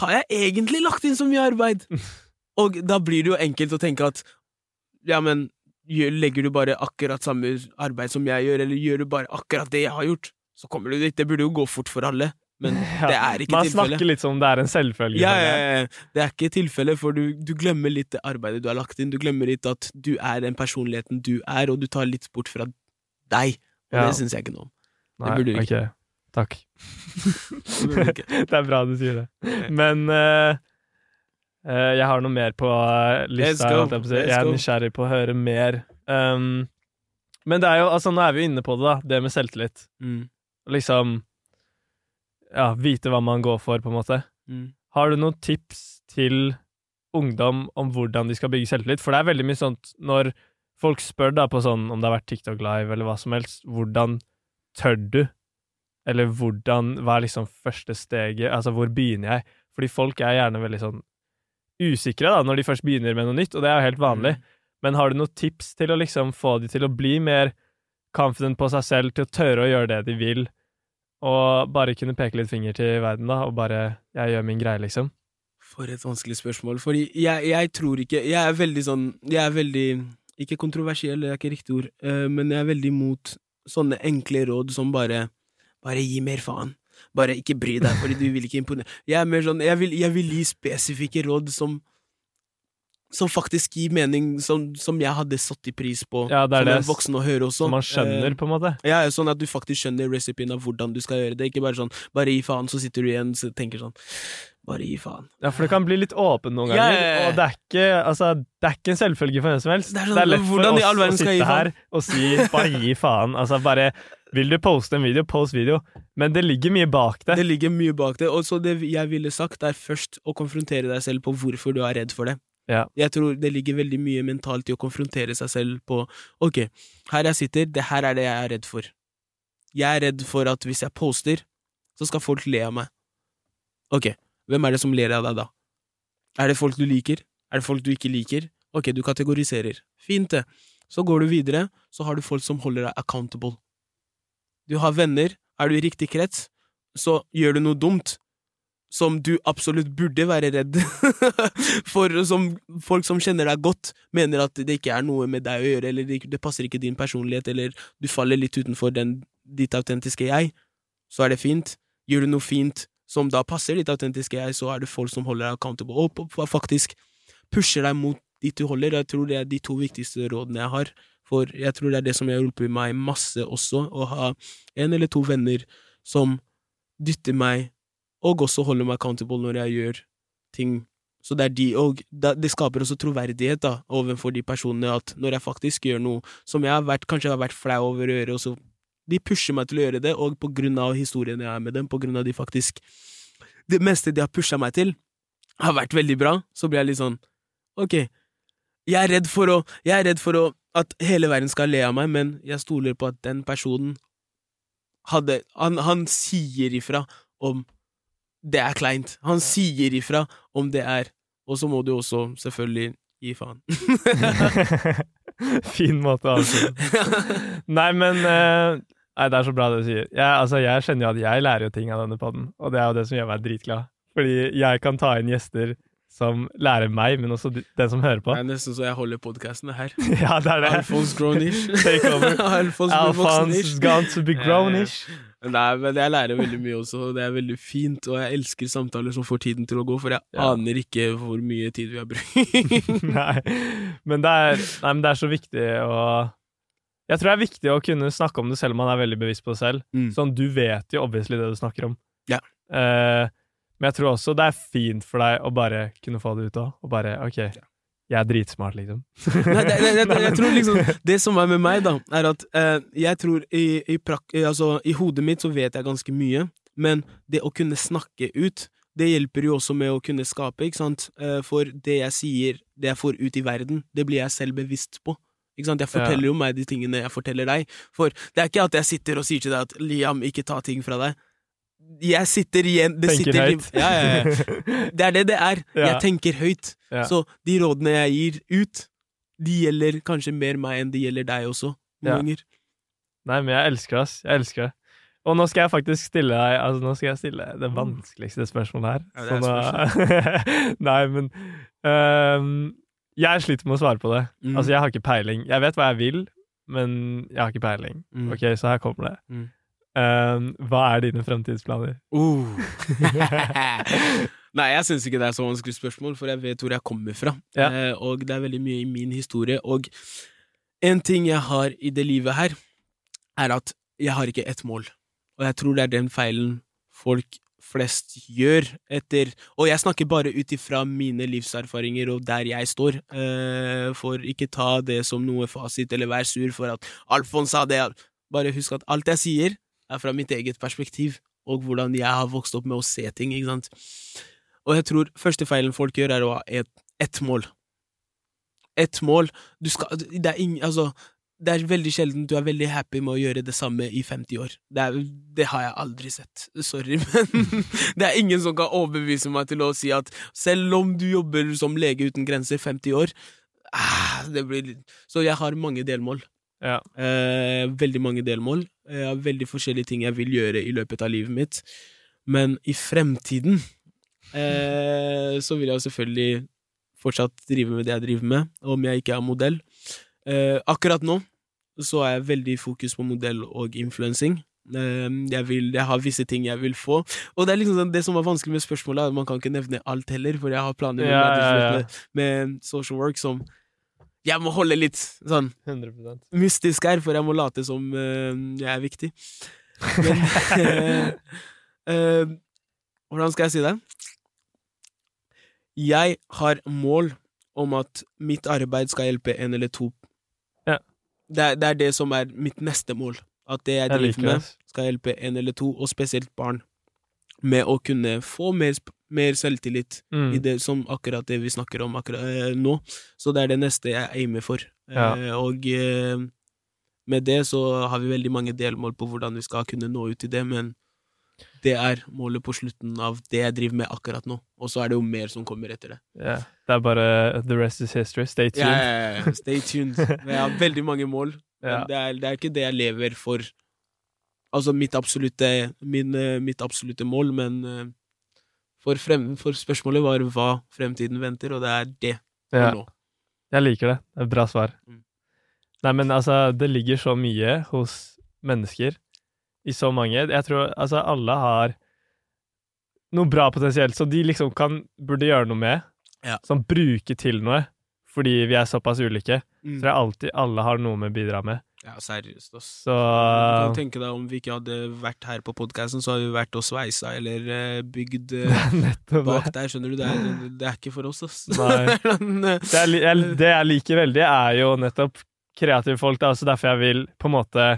[SPEAKER 4] har jeg egentlig lagt inn så mye arbeid? Og da blir det jo enkelt å tenke at Ja, men legger du bare akkurat samme arbeid som jeg gjør, eller gjør du bare akkurat det jeg har gjort, så kommer du dit. Det burde jo gå fort for alle, men
[SPEAKER 3] Ja,
[SPEAKER 4] det er ikke
[SPEAKER 3] Man
[SPEAKER 4] tilfellet.
[SPEAKER 3] snakker litt som om det er en selvfølge.
[SPEAKER 4] Ja, ja, ja. Det er ikke tilfellet, for du, du glemmer litt det arbeidet du har lagt inn. Du glemmer litt at du er den personligheten du er, og du tar litt bort fra deg. Og det syns jeg ikke noe om.
[SPEAKER 3] Nei,
[SPEAKER 4] burde du ikke.
[SPEAKER 3] ok. Takk.
[SPEAKER 4] Det burde du ikke.
[SPEAKER 3] det er bra du sier det. Men eh, jeg har noe mer på eh, lista. Jeg, jeg er nysgjerrig på å høre mer. Um, men det er jo, altså, nå er vi jo inne på det, da. Det med selvtillit.
[SPEAKER 4] Mm.
[SPEAKER 3] Liksom Ja, vite hva man går for, på en måte.
[SPEAKER 4] Mm.
[SPEAKER 3] Har du noen tips til ungdom om hvordan de skal bygge selvtillit? For det er veldig mye sånt når folk spør da på sånn, om det har vært TikTok Live eller hva som helst, hvordan tør du? Eller hvordan, hva er liksom første steget? Altså, hvor begynner jeg? Fordi folk er gjerne veldig sånn usikre da, når de først begynner med noe nytt, og det er jo helt vanlig. Men har du noen tips til å liksom få de til å bli mer confident på seg selv, til å tørre å gjøre det de vil, og bare kunne peke litt finger til verden, da, og bare 'jeg gjør min greie', liksom?
[SPEAKER 4] For et vanskelig spørsmål. Fordi jeg, jeg tror ikke Jeg er veldig sånn Jeg er veldig Ikke kontroversiell, det er ikke riktig ord, eh, men jeg er veldig imot sånne enkle råd som bare Bare gi mer faen. Bare ikke bry deg, fordi du vil ikke imponere. Jeg er mer sånn Jeg vil, jeg vil gi spesifikke råd som som faktisk gir mening, som, som jeg hadde satt i pris på
[SPEAKER 3] Ja, det er
[SPEAKER 4] som
[SPEAKER 3] det.
[SPEAKER 4] en voksen å høre også.
[SPEAKER 3] Som man skjønner,
[SPEAKER 4] Eh,
[SPEAKER 3] på en måte.
[SPEAKER 4] Ja, sånn at du faktisk skjønner resepien av hvordan du skal gjøre det. Ikke bare sånn 'bare gi faen', så sitter du igjen og tenker sånn 'bare gi faen'.
[SPEAKER 3] Ja, for det kan bli litt åpen noen ganger,
[SPEAKER 4] ja.
[SPEAKER 3] og det er ikke altså, det er ikke en selvfølge for hvem som helst.
[SPEAKER 4] Det er sånn,
[SPEAKER 3] lett
[SPEAKER 4] er lett
[SPEAKER 3] for oss å sitte her og si 'bare gi faen'. Altså, bare Vil du poste en video, post video. Men det ligger mye bak det.
[SPEAKER 4] Det ligger mye bak det. Og så det jeg ville sagt, er først å konfrontere deg selv på hvorfor du er redd for det.
[SPEAKER 3] Ja.
[SPEAKER 4] Jeg tror det ligger veldig mye mentalt i å konfrontere seg selv på Ok, her jeg sitter, det her er det jeg er redd for. Jeg er redd for at hvis jeg poster, så skal folk le av meg. Ok, hvem er det som ler av deg da? Er det folk du liker? Er det folk du ikke liker? Ok, du kategoriserer. Fint, det. Så går du videre, så har du folk som holder deg accountable. Du har venner, er du i riktig krets, så gjør du noe dumt som du absolutt burde være redd for, som folk som kjenner deg godt, mener at det ikke er noe med deg å gjøre, eller det, passer ikke din personlighet, eller du faller litt utenfor den, ditt autentiske jeg, så er det fint. Gjør du noe fint som da passer ditt autentiske jeg, så er det folk som holder deg accountable, og faktisk pusher deg mot dit du holder. Jeg tror det er de to viktigste rådene jeg har, for jeg tror det er det som har hjulpet meg masse også, å ha en eller to venner som dytter meg, og også holder meg accountable når jeg gjør ting. Så det er de, og det skaper også troverdighet da, overfor de personene, at når jeg faktisk gjør noe som jeg har vært, kanskje har vært flau over å gjøre, og så de pusher meg til å gjøre det, og på grunn av historien jeg er med dem, på grunn av de faktisk Det meste de har pusha meg til, har vært veldig bra, så blir jeg litt sånn Ok, jeg er redd for å Jeg er redd for å, at hele verden skal le av meg, men jeg stoler på at den personen hadde Han, han sier ifra om det er kleint. Han sier ifra om det er Og så må du også selvfølgelig gi faen.
[SPEAKER 3] fin måte å avslutte Nei, men uh, Nei, det er så bra det du sier. Jeg, altså, jeg skjønner jo at jeg lærer jo ting av denne podden, og det er jo det som gjør meg dritglad. Fordi jeg kan ta inn gjester som lærer meg, men også den som hører på.
[SPEAKER 4] Det er nesten så jeg holder podkastene her.
[SPEAKER 3] Ja, det er det.
[SPEAKER 4] Alfons Grownish.
[SPEAKER 3] Take over.
[SPEAKER 4] Alfons
[SPEAKER 3] Alphonse gone to be grownish.
[SPEAKER 4] Nei, men jeg lærer veldig mye også, og det er veldig fint, og jeg elsker samtaler som får tiden til å gå, for jeg
[SPEAKER 3] Ja.
[SPEAKER 4] aner ikke hvor mye tid vi har brukt.
[SPEAKER 3] Nei, men det er, nei, men det er så viktig å Jeg tror det er viktig å kunne snakke om det selv om man er veldig bevisst på det selv.
[SPEAKER 4] Mm.
[SPEAKER 3] Sånn, du vet jo obviously det du snakker om.
[SPEAKER 4] Ja.
[SPEAKER 3] Eh, Men jeg tror også det er fint for deg å bare kunne få det ut òg, og bare OK, jeg er dritsmart, liksom.
[SPEAKER 4] Nei, det, det, det, jeg tror liksom Det som er med meg, da, er at eh, jeg tror i, i, prak, i, altså, i hodet mitt så vet jeg ganske mye, men det å kunne snakke ut, det hjelper jo også med å kunne skape, ikke sant? Eh, for det jeg sier, det jeg får ut i verden, det blir jeg selv bevisst på. Ikke sant? Jeg forteller jo meg de tingene jeg forteller deg. For det er ikke at jeg sitter og sier til deg at Liam, ikke ta ting fra deg. Jeg sitter igjen det
[SPEAKER 3] Tenker
[SPEAKER 4] sitter,
[SPEAKER 3] høyt.
[SPEAKER 4] Ja, ja, ja. Det er det det er. Jeg tenker høyt. Så de rådene jeg gir ut, de gjelder kanskje mer meg enn de gjelder deg også. Noen ganger.
[SPEAKER 3] Nei, men jeg elsker det, ass. Jeg elsker det. Og nå skal jeg faktisk stille deg Altså, nå skal jeg stille det vanskeligste spørsmålet her.
[SPEAKER 4] Ja, det er
[SPEAKER 3] spørsmål. Nei, men um, Jeg sliter med å svare på det.
[SPEAKER 4] Mm.
[SPEAKER 3] Altså, jeg har ikke peiling. Jeg vet hva jeg vil, men jeg har ikke peiling.
[SPEAKER 4] Mm.
[SPEAKER 3] Ok, så her kommer det.
[SPEAKER 4] Mm.
[SPEAKER 3] Øhm, hva er dine fremtidsplaner?
[SPEAKER 4] Uh. Nei, jeg syns ikke det er så vanskelig spørsmål, for jeg vet hvor jeg kommer fra.
[SPEAKER 3] Ja.
[SPEAKER 4] Eh, og det er veldig mye i min historie. Og en ting jeg har i det livet her, er at jeg har ikke ett mål. Og jeg tror det er den feilen folk flest gjør etter Og jeg snakker bare ut ifra mine livserfaringer og der jeg står, eh, for ikke ta det som noe fasit eller være sur for at Alfons sa det. Bare husk at alt jeg sier, er fra mitt eget perspektiv, og hvordan jeg har vokst opp med å se ting, ikke sant. Og jeg tror første feilen folk gjør, er å ha ett et mål. Ett mål Du skal Det er ingen Altså, det er veldig sjelden du er veldig happy med å gjøre det samme i 50 år. Det, er, det har jeg aldri sett. Sorry, men det er ingen som kan overbevise meg til å si at selv om du jobber som lege uten grenser 50 år ah, det blir Så jeg har mange delmål.
[SPEAKER 3] Ja.
[SPEAKER 4] Eh, veldig mange delmål. Jeg har veldig forskjellige ting jeg vil gjøre i løpet av livet mitt. Men i fremtiden eh, så vil jeg selvfølgelig fortsatt drive med det jeg driver med, om jeg ikke er modell. Eh, akkurat nå så er jeg veldig fokus på modell og influensing. Eh, jeg, vil, jeg har visse ting jeg vil få. Og det er liksom sånn, det som er vanskelig med spørsmålet, man kan ikke nevne alt heller, for jeg har planer med,
[SPEAKER 3] Ja, ja, ja.
[SPEAKER 4] med social work som jeg må holde litt sånn
[SPEAKER 3] 100
[SPEAKER 4] mystisk her, for jeg må late som uh, jeg er viktig. Men uh, uh, Hvordan skal jeg si det? Jeg har mål om at mitt arbeid skal hjelpe en eller to.
[SPEAKER 3] Ja.
[SPEAKER 4] Det, er, det er det som er mitt neste mål. At det jeg driver med, skal hjelpe en eller to, og spesielt barn, med å kunne få mer, mer selvtillit i
[SPEAKER 3] Mm.
[SPEAKER 4] det som akkurat det vi snakker om akkurat eh, nå. Så det er det neste jeg aimer for.
[SPEAKER 3] Ja.
[SPEAKER 4] Eh, og eh, med det så har vi veldig mange delmål på hvordan vi skal kunne nå ut til det, men det er målet på slutten av det jeg driver med akkurat nå. Og så er det jo mer som kommer etter det.
[SPEAKER 3] Ja. Det er bare The rest is history. Stay tuned.
[SPEAKER 4] Yeah, ja. Stay tuned. Jeg har veldig mange mål, men det, er, det er ikke det jeg lever for. Altså mitt absolutte, min, eh, mitt absolutte mål, men eh, for, frem, for spørsmålet var hva fremtiden venter, og det er det for
[SPEAKER 3] Ja.
[SPEAKER 4] nå.
[SPEAKER 3] Jeg liker det. Det er et bra svar.
[SPEAKER 4] Mm.
[SPEAKER 3] Nei, men altså, det ligger så mye hos mennesker. I så mange. Jeg tror altså alle har noe bra potensielt, så de liksom kan burde gjøre noe med.
[SPEAKER 4] Ja.
[SPEAKER 3] Som bruke til noe. Fordi vi er såpass ulike.
[SPEAKER 4] Mm.
[SPEAKER 3] Så jeg alltid alle har noe med å bidra med.
[SPEAKER 4] Ja, seriøst, ass.
[SPEAKER 3] Så
[SPEAKER 4] Du kan tenke deg om vi ikke hadde vært her på podkasten, så hadde vi vært og sveisa eller eh, bygd eh, bak der, skjønner du. Det er, det er ikke for oss, ass. Men, eh,
[SPEAKER 3] Det jeg, jeg, det jeg liker veldig, er jo nettopp kreative folk. Det er også derfor jeg vil på en måte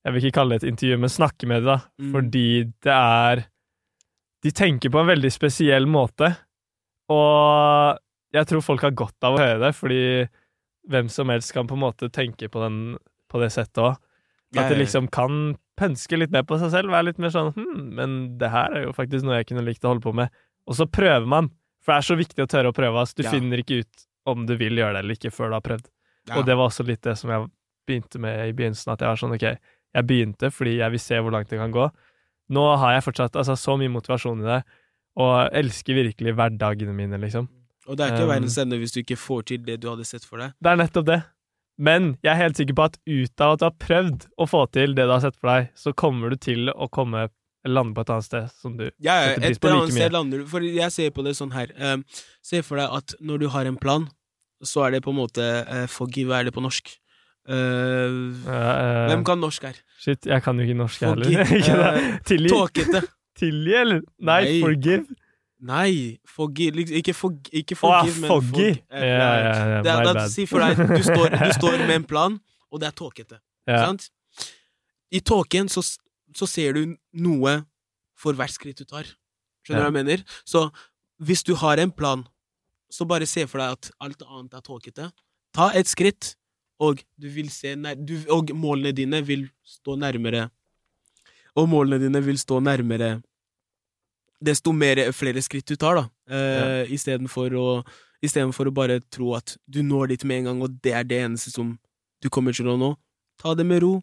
[SPEAKER 3] Jeg vil ikke kalle det et intervju, men snakke med dem, da.
[SPEAKER 4] Mm.
[SPEAKER 3] Fordi det er De tenker på en veldig spesiell måte. Og jeg tror folk har godt av å høre det, fordi hvem som helst kan på en måte tenke på, den, på det settet òg. At de liksom kan pønske litt mer på seg selv, være litt mer sånn hm, men det her er jo faktisk noe jeg kunne likt å holde på med. Og så prøver man, for det er så viktig å tørre å prøve. Altså, Du
[SPEAKER 4] Ja.
[SPEAKER 3] finner ikke ut om du vil gjøre det eller ikke før du har prøvd.
[SPEAKER 4] ja.
[SPEAKER 3] Og det var også litt det som jeg begynte med i begynnelsen, at jeg var sånn ok, jeg begynte fordi jeg vil se hvor langt det kan gå. Nå har jeg fortsatt altså, så mye motivasjon i det, og elsker virkelig hverdagene mine, liksom.
[SPEAKER 4] Og det er ikke
[SPEAKER 3] Um,
[SPEAKER 4] verdens ende hvis du ikke får til det du hadde sett for deg.
[SPEAKER 3] Det er nettopp det. Men jeg er helt sikker på at ut av at du har prøvd å få til det du har sett for deg, så kommer du til å komme lande på et annet sted som du
[SPEAKER 4] Ja, ja,
[SPEAKER 3] setter pris på like mye.
[SPEAKER 4] lander For jeg ser på det sånn her. Um, se for deg at når du har en plan, så er det på en måte uh, Foggy, hva er det på norsk? Uh,
[SPEAKER 3] uh, eh,
[SPEAKER 4] hvem kan norsk her?
[SPEAKER 3] Shit, jeg kan jo ikke norsk, jeg heller.
[SPEAKER 4] Eh. Tåkete.
[SPEAKER 3] tilgi, eller? Nei,
[SPEAKER 4] Nei.
[SPEAKER 3] forgive.
[SPEAKER 4] Nei, forgive liksom, Ikke, for, ikke
[SPEAKER 3] Å,
[SPEAKER 4] oh, men
[SPEAKER 3] foggy.
[SPEAKER 4] forg- eh,
[SPEAKER 3] ja,
[SPEAKER 4] Det er-
[SPEAKER 3] my.
[SPEAKER 4] Si for deg, du står, du står med en plan, og det er tåkete. Sant? I tåken så, så ser du noe for hvert skritt du tar. Skjønner du hva jeg mener? Så hvis du har en plan, så bare se for deg at alt annet er tåkete. Ta et skritt, og du vil se du, Og målene dine vil stå nærmere Og målene dine vil stå nærmere desto mer, flere skritt du tar, da. Eh, Istedenfor å å bare tro at du når dit med en gang, og det er det eneste som du kommer til å nå. Ta det med ro.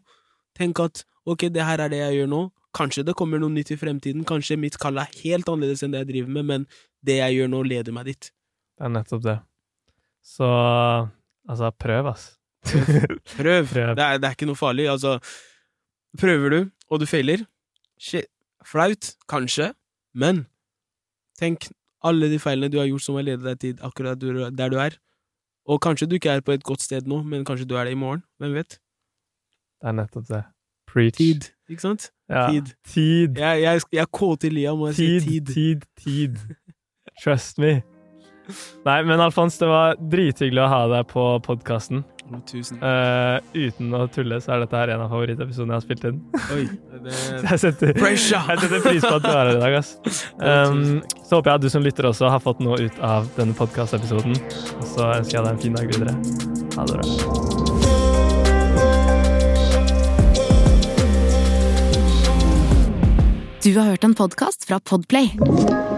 [SPEAKER 4] Tenk at ok, det her er det jeg gjør nå. Kanskje det kommer noe nytt i fremtiden. Kanskje mitt kall er helt annerledes enn det jeg driver med, men det jeg gjør nå, leder meg dit.
[SPEAKER 3] Det er nettopp det. Så altså, prøv, ass.
[SPEAKER 4] Prøv.
[SPEAKER 3] Prøv.
[SPEAKER 4] Det, er, det er ikke noe farlig. Altså, prøver du, og du feiler Shit. Flaut. Kanskje. Men tenk alle de feilene du har gjort som har ledet deg til akkurat der du er. Og kanskje du ikke er på et godt sted nå, men kanskje du er det i morgen. Hvem vet?
[SPEAKER 3] Det er nettopp det. Preach.
[SPEAKER 4] Tid. Ikke sant?
[SPEAKER 3] Ja.
[SPEAKER 4] Tid.
[SPEAKER 3] Tid.
[SPEAKER 4] Jeg, jeg, jeg kåter Liam, og jeg
[SPEAKER 3] Tid,
[SPEAKER 4] sier tid.
[SPEAKER 3] tid, tid. Trust me. Nei, men Alfons, det var drithyggelig å ha deg på podkasten.
[SPEAKER 4] Tusen.
[SPEAKER 3] Eh, uten å tulle, så er dette her en av favorittepisodene jeg har spilt inn.
[SPEAKER 4] Oi. Det,
[SPEAKER 3] jeg setter,
[SPEAKER 4] Pressure!
[SPEAKER 3] jeg setter pris på at du er her i dag, ass. Um, så håper jeg at du som lytter også har fått noe ut av denne podkastepisoden. Og så ønsker jeg deg en fin dag videre. Ha det bra.
[SPEAKER 2] Du har hørt en podkast fra Podplay.